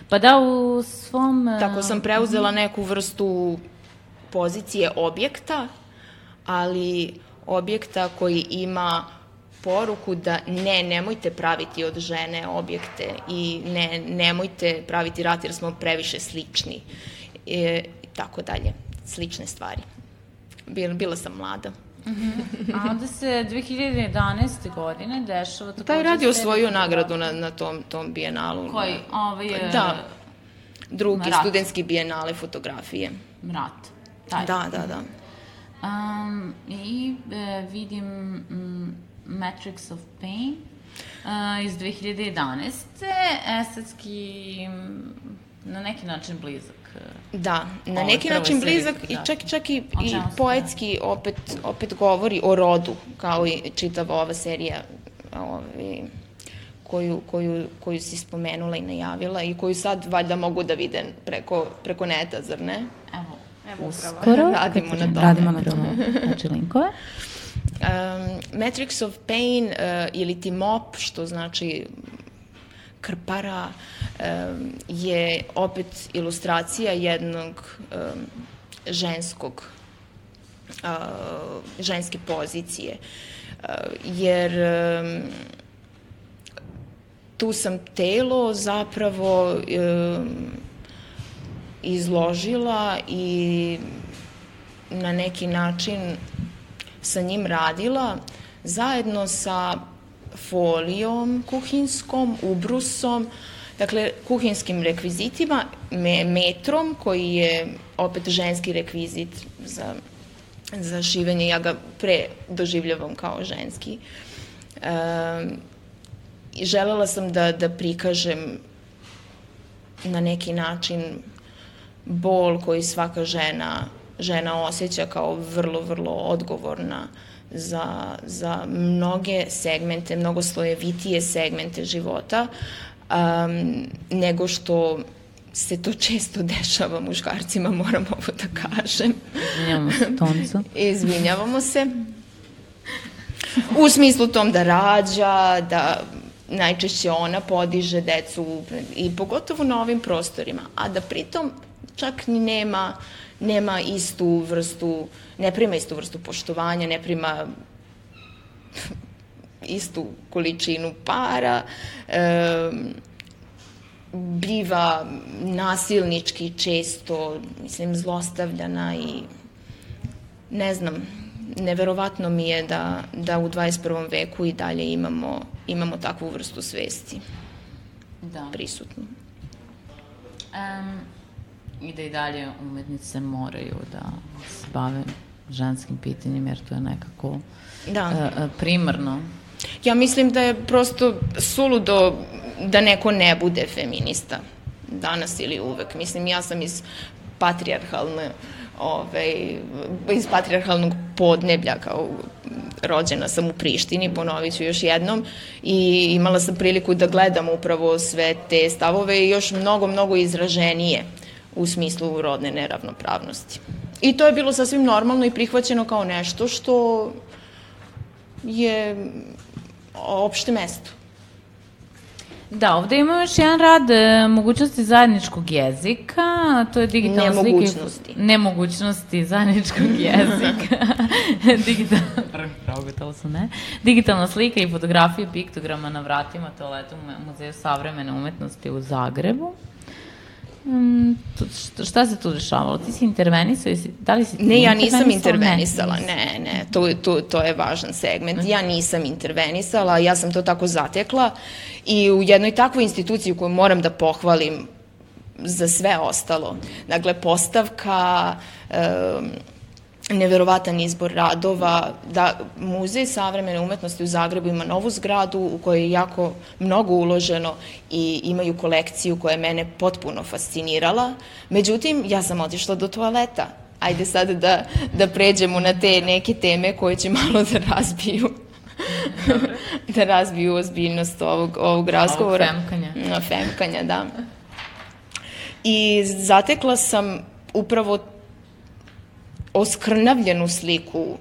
A: Pa da, u svom... e,
C: Tako sam preuzela neku vrstu pozicije objekta, ali objekta koji ima poruku da ne, nemojte praviti od žene objekte i ne, nemojte praviti rat jer smo previše slični e, i tako dalje, slične stvari. Bila, bila sam mlada.
A: A onda se 2011. godine dešava.
C: Taj rad je osvojio nagradu na, na tom, tom bijenalu.
A: Koji? Ovaj je...
C: Da. Drugi,
A: Rat.
C: studentski bijenale fotografije.
A: Rat. Taj.
C: Da, da, da.
A: Um, I e, vidim mm, Matrix of Pain uh, iz 2011. Estetski mm, na neki način blizak.
C: Da, na neki način blizak i
A: fotografije.
C: čak, čak i, i
A: se
C: poetski opet, opet govori o rodu, kao i čitava ova serija ovaj, koju, koju, koju si spomenula i najavila i koju sad valjda mogu da vide preko, preko neta, zar ne?
A: Evo,
B: Evo upravo.
C: Radimo na tome.
A: Radimo na tome, znači linkove.
C: Um, Matrix of Pain uh, ili ti MOP, što znači krpara, je opet ilustracija jednog ženskog ženske pozicije. Jer tu sam telo zapravo izložila i na neki način sa njim radila zajedno sa folijom kuhinskom, ubrusom, dakle kuhinskim rekvizitima, me, metrom koji je opet ženski rekvizit za, za šivenje, ja ga pre doživljavam kao ženski. I želela sam da, da prikažem na neki način bol koji svaka žena, žena osjeća kao vrlo, vrlo odgovorna za, za mnoge segmente, mnogo slojevitije segmente života, um, nego što se to često dešava muškarcima, moram ovo da kažem.
A: Izvinjamo se, Toncu.
C: Izvinjavamo se. U smislu tom da rađa, da najčešće ona podiže decu i pogotovo na ovim prostorima, a da pritom čak ni nema, nema istu vrstu, ne prima istu vrstu poštovanja, ne prima istu količinu para, e, biva nasilnički često, mislim, zlostavljana i ne znam, neverovatno mi je da, da u 21. veku i dalje imamo, imamo takvu vrstu svesti
A: Da.
C: prisutnu.
A: Um, I da i dalje umetnice moraju da se bave ženskim pitanjima, jer to je nekako
C: Da.
A: e, primarno.
C: Ja mislim da je prosto suludo da neko ne bude feminista danas ili uvek. Mislim, ja sam iz patrijarhalne ovaj, iz patrijarhalnog podneblja kao rođena sam u Prištini, ponovit ću još jednom i imala sam priliku da gledam upravo sve te stavove i još mnogo, mnogo izraženije u smislu rodne neravnopravnosti. I to je bilo sasvim normalno i prihvaćeno kao nešto što je opšte mesto.
A: Da, ovde imamo još jedan rad e, mogućnosti zajedničkog jezika, to je digitalna slika.
C: Nemogućnosti.
A: Nemogućnosti zajedničkog jezika. Digital... Sam, ne? Digitalna slika i fotografije piktograma na vratima toaleta u Mu- Muzeju savremene umetnosti u Zagrebu. Mm, šta, se tu dešavalo? Ti si intervenisao? Jesi, da li si
C: Ne, ja nisam intervenisala, ne, ne, to, to, to je važan segment. Ja nisam intervenisala, ja sam to tako zatekla i u jednoj takvoj instituciji koju moram da pohvalim za sve ostalo. Dakle, postavka, um, neverovatan izbor radova, da Muzej savremene umetnosti u Zagrebu ima novu zgradu u kojoj je jako mnogo uloženo i imaju kolekciju koja je mene potpuno fascinirala. Međutim, ja sam otišla do toaleta. Ajde sad da, da pređemo na te neke teme koje će malo da razbiju da razbiju ozbiljnost ovog, ovog razgovora.
A: femkanja.
C: Na femkanja, da. I zatekla sam upravo oskrnavljenu sliku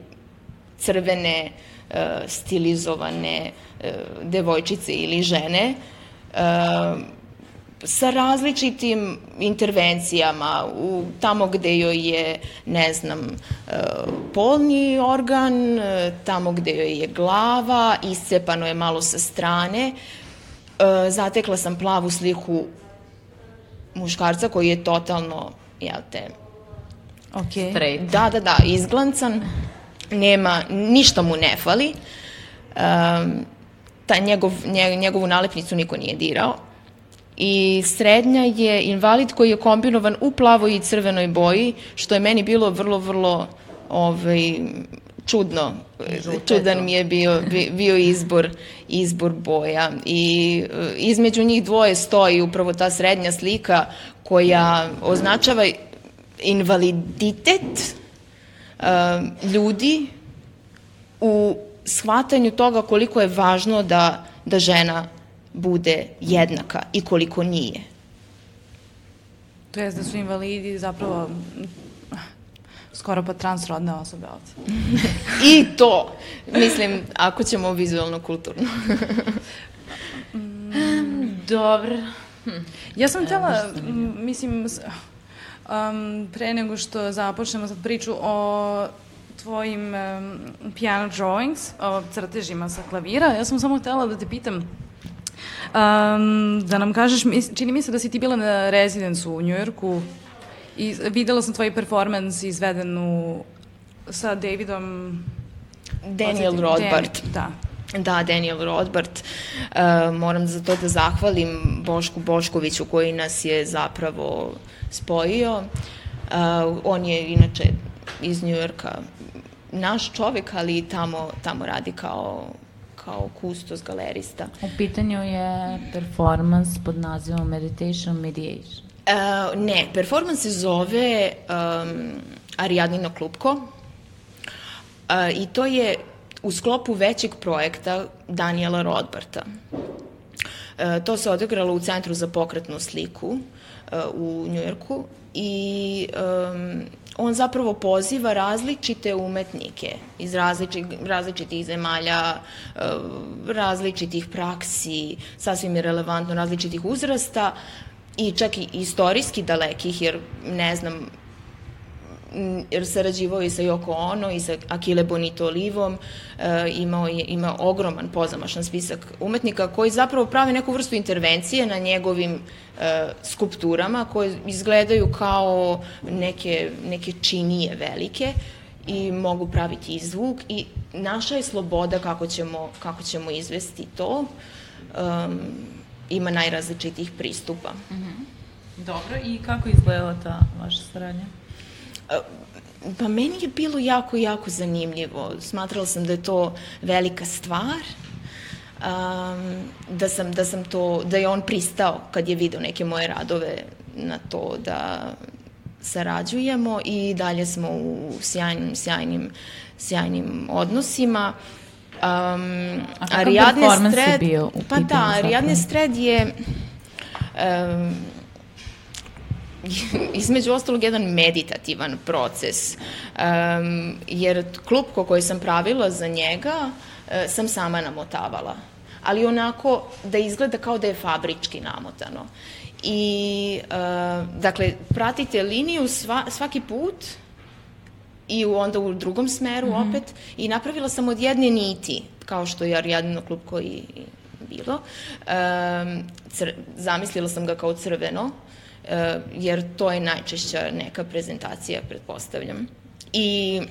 C: crvene, uh, stilizovane uh, devojčice ili žene, uh, sa različitim intervencijama u tamo gde joj je ne znam polni organ tamo gde joj je glava iscepano je malo sa strane. Zatekla sam plavu sliku muškarca koji je totalno jel te
A: okay. Straight.
C: da da da izglancan nema ništa mu ne fali um, ta njegov, njegovu nalepnicu niko nije dirao i srednja je invalid koji je kombinovan u plavoj i crvenoj boji, što je meni bilo vrlo, vrlo ovaj, čudno. Žuteto. Čudan mi je bio, bio izbor, izbor boja. I e, između njih dvoje stoji upravo ta srednja slika koja označava invaliditet uh, ljudi u shvatanju toga koliko je važno da, da žena bude jednaka i koliko nije.
B: To je da su invalidi zapravo skoro pa transrodne osobe ovde.
C: I to, mislim, ako ćemo vizualno kulturno.
A: mm, dobro.
B: Ja sam htjela, mislim, um, pre nego što započnemo sad priču o tvojim um, piano drawings, o crtežima sa klavira, ja sam samo htjela da te pitam Um, da nam kažeš, čini mi se da si ti bila na rezidencu u Njujorku i videla sam tvoj performans izveden u, sa Davidom...
C: Daniel Rothbard.
B: Da.
C: Da, Daniel Rothbard. Uh, moram za to da zahvalim Bošku Boškoviću koji nas je zapravo spojio. Uh, on je inače iz Njujorka naš čovek, ali tamo, tamo radi kao kao kustos galerista.
A: U pitanju je performance pod nazivom Meditation Mediation.
C: Uh, ne, performance se zove um, Ariadnino klupko uh, i to je u sklopu većeg projekta Daniela Rodbarta. Uh, to se odigralo u Centru za pokretnu sliku uh, u Njujorku i um, on zapravo poziva različite umetnike iz različitih, različitih zemalja, e, različitih praksi, sasvim je relevantno različitih uzrasta i čak i istorijski dalekih, jer ne znam, jer sarađivao i sa Yoko Ono i sa Akile Bonito Olivom, e, imao je, ima ogroman pozamašan spisak umetnika koji zapravo pravi neku vrstu intervencije na njegovim e, skulpturama koje izgledaju kao neke, neke činije velike i mogu praviti i zvuk i naša je sloboda kako ćemo, kako ćemo izvesti to. Um, ima najrazličitih pristupa. Mm -hmm.
A: Dobro, i kako izgledala ta vaša saradnja?
C: Pa meni je bilo jako, jako zanimljivo. Smatrala sam da je to velika stvar, um, da, sam, da sam to, da je on pristao kad je video neke moje radove na to da sarađujemo i dalje smo u sjajnim, sjajnim, sjajnim odnosima. Um,
A: A kakav performans je bio u
C: Pa da, Ariadne Stred je um, između ostalog jedan meditativan proces, um, jer klupko koji sam pravila za njega uh, sam sama namotavala, ali onako da izgleda kao da je fabrički namotano. I, uh, dakle, pratite liniju sva, svaki put i onda u drugom smeru mm -hmm. opet i napravila sam od jedne niti, kao što je Ariadino klupko i bilo. Um, cr, zamislila sam ga kao crveno, jer to je najčešća neka prezentacija, pretpostavljam. I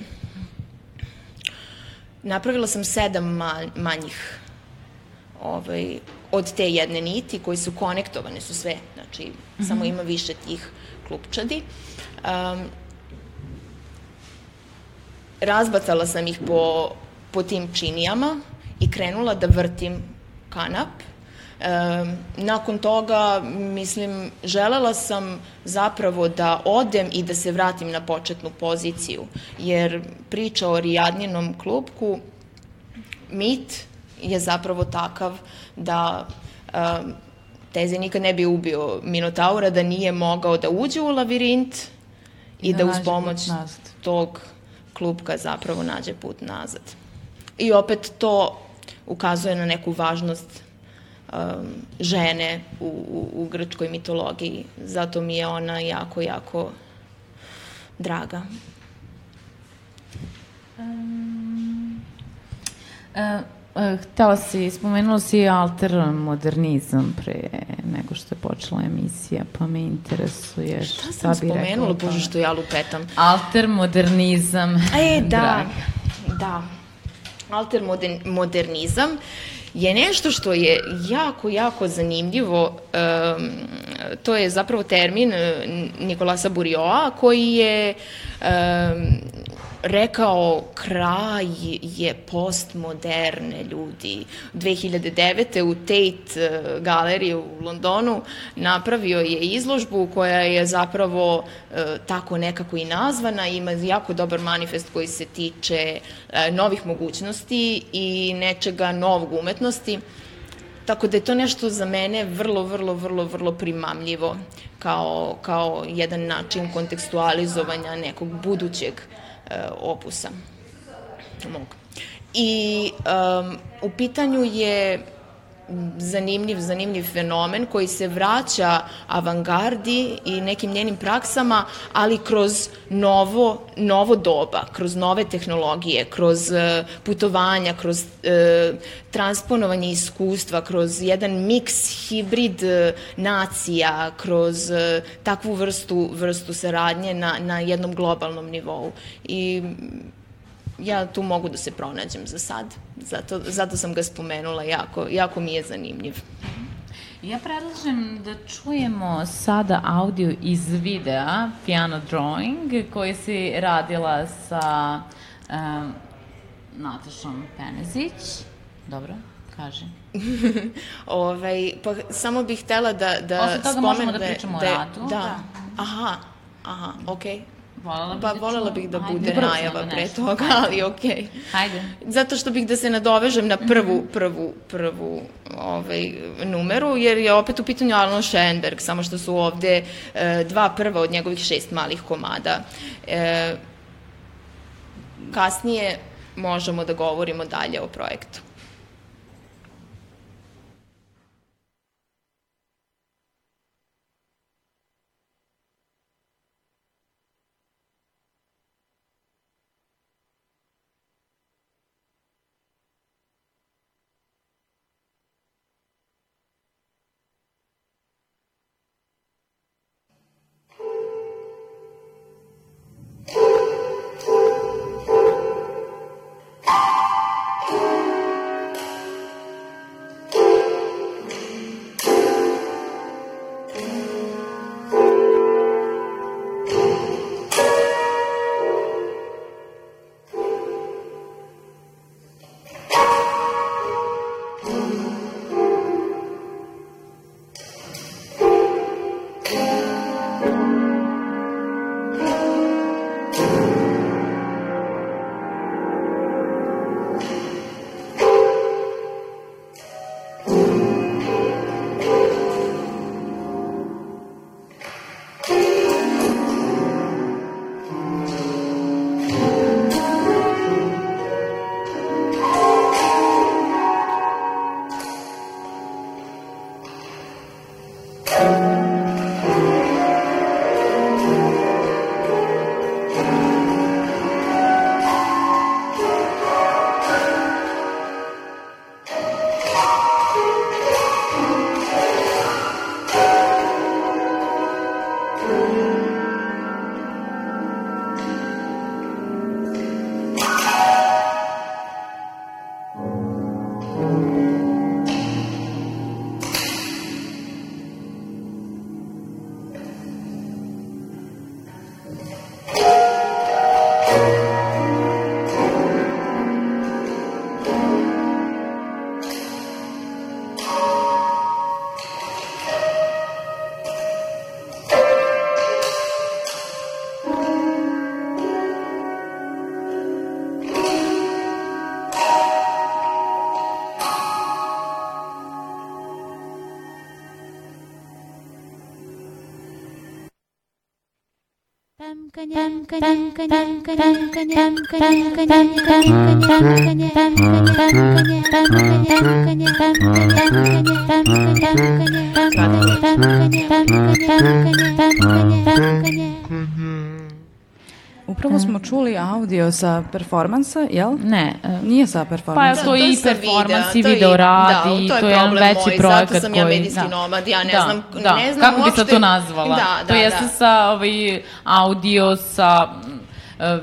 C: napravila sam sedam manjih ovaj, od te jedne niti koji su konektovane su sve, znači mm -hmm. samo ima više tih klupčadi. Um, razbacala sam ih po, po tim činijama i krenula da vrtim kanap E, nakon toga, mislim, želela sam zapravo da odem i da se vratim na početnu poziciju, jer priča o Rijadninom klubku, mit je zapravo takav da e, Teze nikad ne bi ubio Minotaura da nije mogao da uđe u lavirint i, I da, da uz pomoć tog klupka zapravo nađe put nazad. I opet to ukazuje na neku važnost um, žene u, u, u grčkoj mitologiji. Zato mi je ona jako, jako draga.
A: Um, uh, Htela si, spomenula si modernizam pre nego što je počela emisija, pa me interesuje
C: šta, šta sam spomenula, bože što ja lupetam.
A: modernizam.
C: E, da, da. modernizam je nešto što je jako, jako zanimljivo. Um, to je zapravo termin Nikolasa Burioa koji je um, rekao kraj je postmoderne ljudi. 2009. u Tate eh, galeriji u Londonu napravio je izložbu koja je zapravo e, tako nekako i nazvana, ima jako dobar manifest koji se tiče e, novih mogućnosti i nečega novog umetnosti. Tako da je to nešto za mene vrlo, vrlo, vrlo, vrlo primamljivo kao, kao jedan način kontekstualizovanja nekog budućeg uh, opusa mog. I um, u pitanju je zanimljiv, zanimljiv fenomen koji se vraća avangardi i nekim njenim praksama, ali kroz novo, novo doba, kroz nove tehnologije, kroz uh, putovanja, kroz uh, transponovanje iskustva, kroz jedan miks, hibrid uh, nacija, kroz takvu vrstu, vrstu saradnje na, na jednom globalnom nivou. I ja tu mogu da se pronađem za sad. Zato, zato sam ga spomenula, jako, jako mi je zanimljiv.
A: Ja predlažem da čujemo sada audio iz videa Piano Drawing koji si radila sa um, Natašom Penezić. Dobro, kaže.
C: ovaj, pa samo bih htela da, da
A: Posle toga možemo da, da pričamo da, o radu.
C: Da, da. aha, aha, okej. Okay. Volela pa da volela bih da bude Ajde, najava da pre toga, ali okej. Okay.
A: Hajde.
C: Zato što bih da se nadovežem na prvu, mhm. prvu, prvu ovaj, numeru, jer je opet u pitanju Alan Schoenberg, samo što su ovde e, dva prva od njegovih šest malih komada. E, kasnije možemo da govorimo dalje o projektu.
B: Upravo smo čuli audio sa performansa, jel?
A: Ne.
B: Nije sa performansa.
A: Pa to je i performans i
C: to je-
A: video radi,
C: da,
A: to je jedan
C: problem
A: veći
C: moj,
A: projekat
C: Zato sam ja
A: koji-
C: medijski
A: da.
C: nomad, ja ne
A: da,
C: znam,
A: da.
C: ne znam
A: Kako bi
C: uopšte...
A: se to nazvala?
C: Da, da,
A: to jeste
C: da.
A: sa ovaj, audio, sa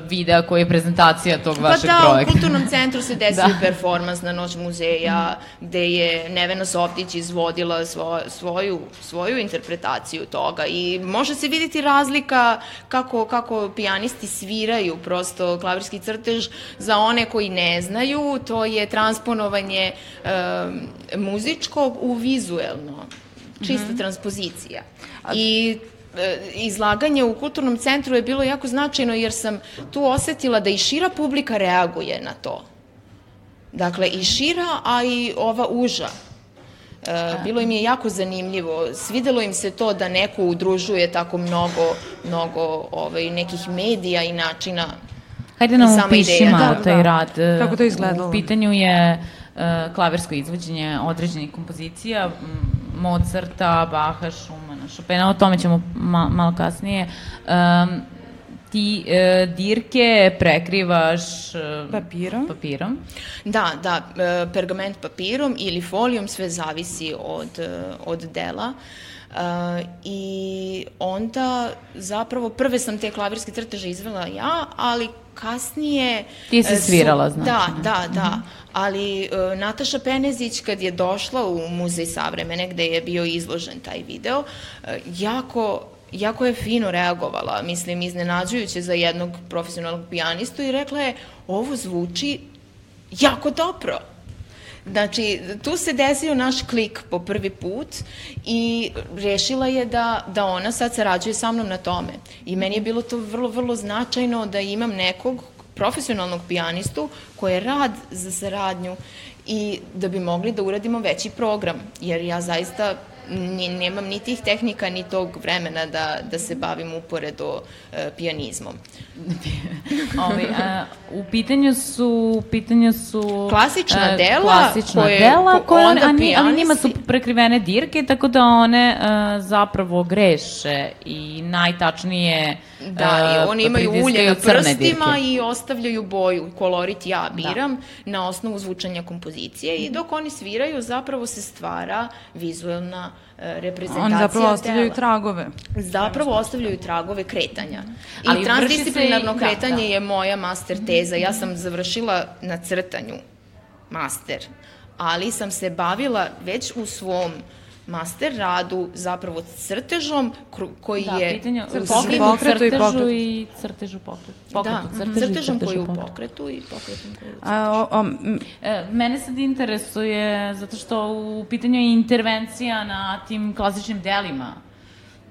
A: videa koji je prezentacija tog
C: Pa
A: vašeg
C: da,
A: projekta.
C: u kulturnom centru se desio
A: Da.
C: performans na Noć muzeja, gde je Nevena Softić izvodila svo, svoju, svoju interpretaciju toga i može se vidjeti razlika kako, kako pijanisti sviraju prosto klavirski crtež za one koji ne znaju, to je transponovanje um, muzičkog u vizuelno, čista transpozicija. I e, izlaganje u kulturnom centru je bilo jako značajno jer sam tu osetila da i šira publika reaguje na to. Dakle, i šira, a i ova uža. E, bilo im je jako zanimljivo. Svidelo im se to da neko udružuje tako mnogo, mnogo ovaj, nekih medija i načina
A: Hajde nam
C: I sama
A: opiši
C: ideja.
A: malo
B: Da,
A: taj
B: da.
A: rad. E,
B: Kako to izgledalo?
A: U pitanju je e, klavirsko izvođenje određenih kompozicija, Mozarta, Baha, Schumana, Chopina, o tome ćemo ma, malo kasnije. Um, ti e, dirke prekrivaš e,
B: Papirom.
A: papirom.
C: Da, da, e, pergament papirom ili folijom, sve zavisi od, e, od dela. E, I onda zapravo prve sam te klavirske crteže izvela ja, ali kasnije...
A: Ti si
C: e, su-
A: svirala, znači,
C: Da, da, da. Ali e, Nataša Penezić kad je došla u Muzej savremene gde je bio izložen taj video, e, jako jako je fino reagovala, mislim, iznenađujuće za jednog profesionalnog pijanistu i rekla je, ovo zvuči jako dobro. Znači, tu se desio naš klik po prvi put i rešila je da, da ona sad sarađuje sa mnom na tome. I meni je bilo to vrlo, vrlo značajno da imam nekog profesionalnog pijanistu koji je rad za saradnju i da bi mogli da uradimo veći program, jer ja zaista nemam ni tih tehnika, ni tog vremena da, da se bavim uporedo e, pijanizmom.
A: Ovaj, a, u pitanju su, pitanju su
C: Klasična
A: e,
C: dela
A: klasična
C: koje-
A: dela
C: ko-
A: koje,
C: onda
A: a ali njima su prekrivene dirke, tako da one e, zapravo greše i najtačnije
C: Da, i oni imaju ulje na prstima i ostavljaju boju. Kolorit ja biram na osnovu zvučanja kompozicije i dok oni sviraju zapravo se stvara vizuelna e, reprezentacija
B: Oni zapravo ostavljaju
C: dela.
B: tragove.
C: Zapravo ostavljaju tragove kretanja. I
A: Ali
C: transdisciplinarno
A: se da,
C: kretanje
A: da.
C: je moja master teza. Ja sam završila na crtanju master, ali sam se bavila već u svom master radu zapravo crtežom koji
A: Da,
C: je
A: pitanje,
C: u
A: pokretu,
B: pokretu i
A: crtežu
B: pokretu.
A: i crtežu pokretu. Pokretu,
C: da,
A: crtežu
C: crtežom koji je u
A: pokretu.
C: i pokretom koji je u
B: A, o, o, m,
A: E, mene sad interesuje, zato što u pitanju je intervencija na tim klasičnim delima,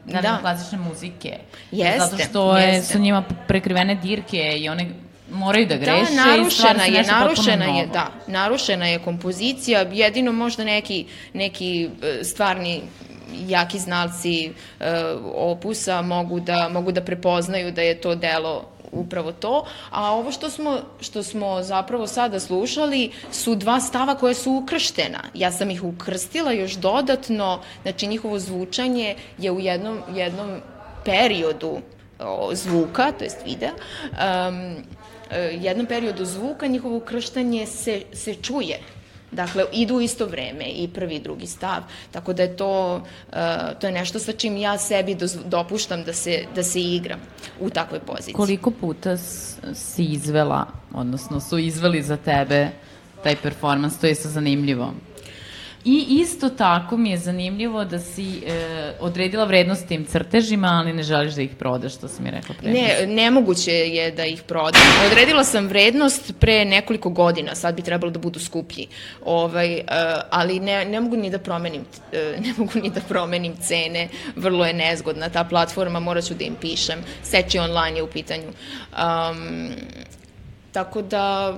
A: na
C: Da.
A: klasične muzike.
C: Jeste,
A: Zato što je,
C: jeste.
A: su njima prekrivene dirke i one moraju da greše
C: Da,
A: i stvara
C: narušena je, narušena je, da, narušena je kompozicija, jedino možda neki, neki e, stvarni jaki znalci e, opusa mogu da, mogu da prepoznaju da je to delo upravo to, a ovo što smo, što smo zapravo sada slušali su dva stava koje su ukrštena. Ja sam ih ukrstila još dodatno, znači njihovo zvučanje je u jednom, jednom periodu o, zvuka, to jest videa, um, jednom periodu zvuka njihovo ukrštanje se, se čuje. Dakle, idu u isto vreme i prvi i drugi stav. Tako da je to, uh, to je nešto sa čim ja sebi dozv- dopuštam da se, da se igram u takvoj poziciji.
A: Koliko puta si izvela, odnosno su izveli za tebe taj performans, to je sa zanimljivo. I isto tako mi je zanimljivo da si e, odredila vrednost tim crtežima, ali ne želiš da ih prodaš, što si mi rekla pre.
C: Ne, nemoguće je da ih prodam. Odredila sam vrednost pre nekoliko godina, sad bi trebalo da budu skuplji. Ovaj, uh, ali ne, ne mogu ni da promenim uh, ne mogu ni da promenim cene. Vrlo je nezgodna ta platforma, morat ću da im pišem. Seči online je u pitanju. Um, tako da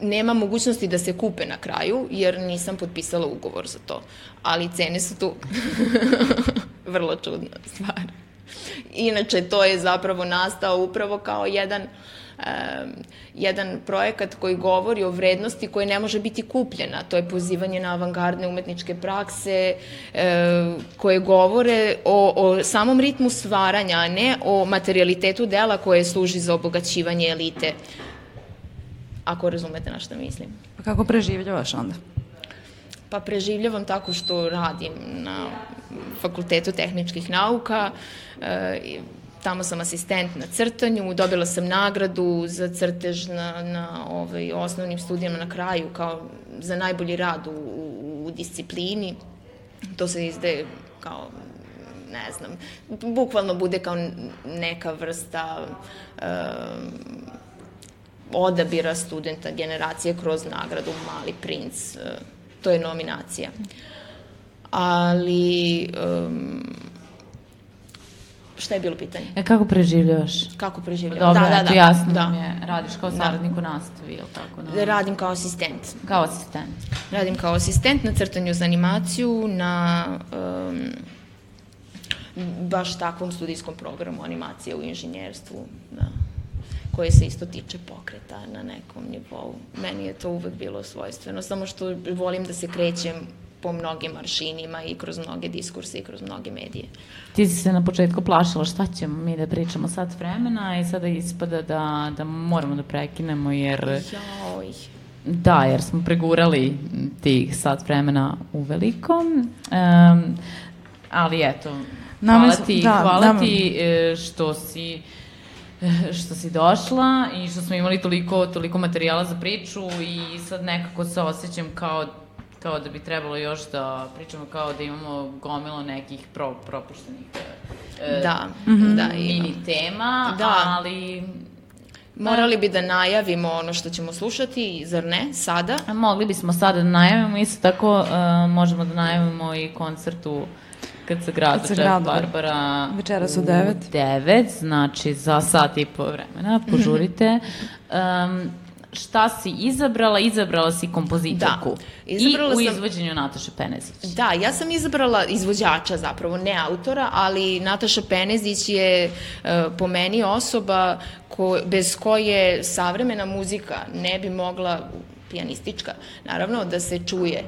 C: nema mogućnosti da se kupe na kraju, jer nisam potpisala ugovor za to. Ali cene su tu vrlo čudna stvar. Inače, to je zapravo nastao upravo kao jedan um, jedan projekat koji govori o vrednosti koja ne može biti kupljena. To je pozivanje na avangardne umetničke prakse um, koje govore o, o samom ritmu stvaranja, a ne o materialitetu dela koje služi za obogaćivanje elite. Ako razumete na šta mislim.
B: Pa kako preživljavaš onda?
C: Pa preživljavam tako što radim na Fakultetu tehničkih nauka, e, tamo sam asistent na crtanju, dobila sam nagradu za crtež na, na ovaj, osnovnim studijama na kraju kao za najbolji rad u, u, u disciplini. To se izdaje kao ne znam, bukvalno bude kao neka vrsta uh, odabira studenta generacije kroz nagradu Mali princ. Uh, to je nominacija. Ali um, šta je bilo pitanje?
A: E, kako preživljavaš?
C: Kako preživljavam?
A: Dobro,
C: da, da, da.
A: jasno
C: da.
A: mi je. Radiš kao
C: Da.
A: saradnik u nastavi, ili tako? No?
C: Radim kao asistent.
A: Kao asistent.
C: Radim kao asistent na crtanju za animaciju, na um, baš takvom studijskom programu animacije u inženjerstvu, da, koje se isto tiče pokreta na nekom nivou. Meni je to uvek bilo svojstveno, samo što volim da se krećem po mnogim maršinima i kroz mnoge diskurse i kroz mnoge medije.
A: Ti si se na početku plašila šta ćemo mi da pričamo sat vremena i sada ispada da, da moramo da prekinemo jer...
C: Joj.
A: Da, jer smo pregurali tih sat vremena u velikom. Um, ali eto, hvala ti,
B: da,
A: hvala ti e, što si što si došla i što smo imali toliko, toliko materijala za priču i sad nekako se osjećam kao kao da bi trebalo još da pričamo kao da imamo gomilo nekih pro, propuštenih e,
C: Da,
A: mm
C: da,
A: mini tema,
C: Da.
A: ali
C: Morali bi da najavimo ono što ćemo slušati, zar ne, sada?
A: A mogli bismo sada da najavimo, isto tako uh, možemo da najavimo i se grada
B: Kad se
A: Jeff
B: grada.
A: Barbara
B: Večeras u devet.
A: 9, znači za sat i po vremena, požurite. Um, šta si izabrala? Izabrala si kompozitorku.
C: Da, izabrala
A: I u
C: sam-
A: izvođenju Nataše Penezić.
C: Da, ja sam izabrala izvođača zapravo, ne autora, ali Nataša Penezić je e, po meni osoba ko, bez koje savremena muzika ne bi mogla, pijanistička, naravno, da se čuje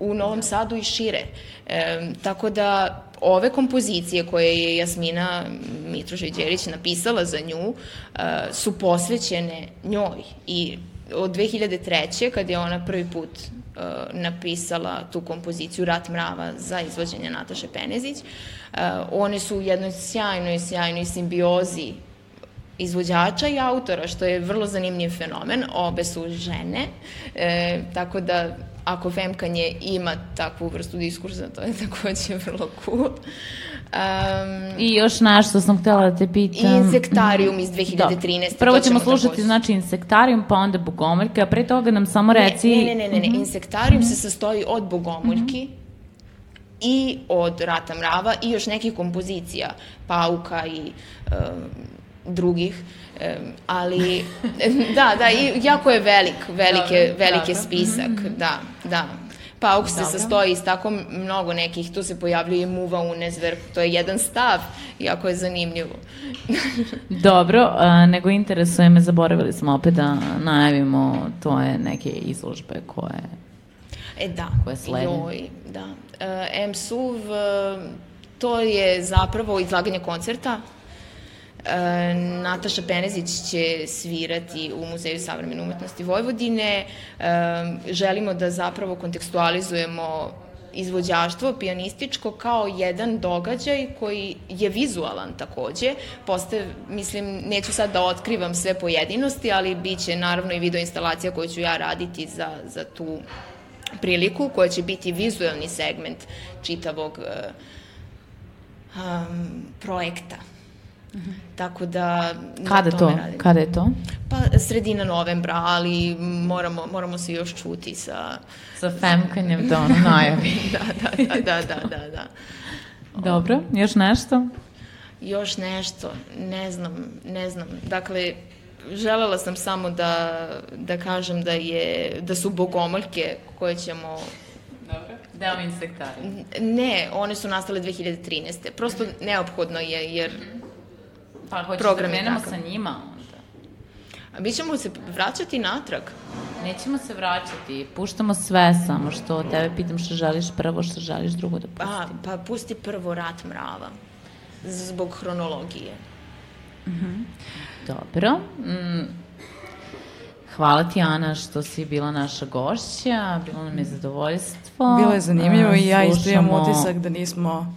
C: u Novom Sadu i šire. E, tako da ove kompozicije koje je Jasmina Mitrošić-Đerić napisala za nju e, su posvećene njoj i od 2003. kad je ona prvi put e, napisala tu kompoziciju Rat mrava za izvođenje Nataše Penezić, e, one su u jednoj sjajnoj, sjajnoj simbiozi izvođača i autora, što je vrlo zanimljiv fenomen. Obe su žene, e, tako da ako Femkanje ima takvu vrstu diskursa, to je takođe vrlo cool. Um,
A: I još nešto sam htela da te pitam.
C: Insektarijum iz 2013.
A: Da. Prvo ćemo slušati,
C: takođe.
A: znači, Insektarijum, pa onda Bogomoljka, a pre toga nam samo reci...
C: Ne, ne, ne, ne, ne.
A: Mhm.
C: Insektarijum se sastoji od bogomuljki i od Rata mrava i još nekih kompozicija, pauka i um, drugih, ali da, da, i jako je velik, velike, velike spisak, da, da. Pauk se
A: Dobro.
C: sastoji iz tako mnogo nekih, tu se pojavljuje muva unezver, to je jedan stav, jako je zanimljivo.
A: Dobro, a, nego interesuje me, zaboravili smo opet da najavimo to je neke izložbe koje...
C: E da,
A: Koje slede.
C: joj, da. E, MSUV, to je zapravo izlaganje koncerta. E, Nataša Penezić će svirati u Muzeju savremene umetnosti Vojvodine. E, želimo da zapravo kontekstualizujemo izvođaštvo pijanističko kao jedan događaj koji je vizualan takođe. Postaje, mislim, neću sad da otkrivam sve pojedinosti, ali bit će naravno i video instalacija koju ću ja raditi za, za tu priliku koja će biti vizuelni segment čitavog um, projekta. Tako da
A: Kada to?
C: radim.
A: Kada je to?
C: Pa sredina novembra, ali moramo, moramo se još čuti sa...
A: Sa femkanjem da ono najavi.
C: da, da, da, da, da, da, da.
A: Dobro, još nešto?
C: Još nešto, ne znam, ne znam. Dakle, želela sam samo da, da kažem da, je, da su bogomoljke koje ćemo
A: Deo insektarija.
C: Ne, one su nastale 2013. Prosto neophodno je, jer
A: Pa hoćeš
C: Program
A: da krenemo sa njima onda.
C: a mi ćemo se vraćati natrag.
A: Nećemo se vraćati, puštamo sve, samo što tebe pitam što želiš prvo, što želiš drugo da
C: A,
A: pustim.
C: pa pusti prvo rat mrava. Zbog hronologije.
A: Dobro. Mm, hvala ti, Ana, što si bila naša gošća. Bilo nam je zadovoljstvo.
B: Bilo je zanimljivo i ja isto imam
A: Slušamo-
B: utisak da nismo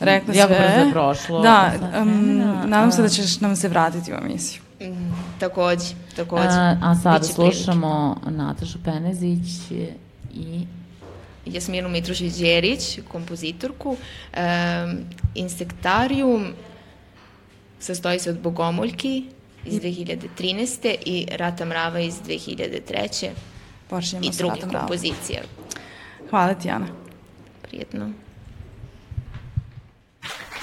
B: rekli
A: Jako
B: sve.
A: brzo je prošlo.
B: Da, um, nadam se
A: a-
B: da ćeš nam se vratiti u emisiju.
C: Mm, takođe, takođe.
A: A, a sada
C: Biće prilike.
A: slušamo Natašu Penezić i
C: Jasminu Mitrušić-Đerić, kompozitorku. Um, Insektarium sastoji se od Bogomoljki iz 2013. i Rata mrava iz 2003.
B: Počinjemo
C: i
B: sa
C: drugih kompozicija.
B: Hvala ti, Ana.
C: Prijetno.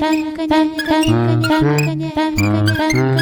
D: Thank you.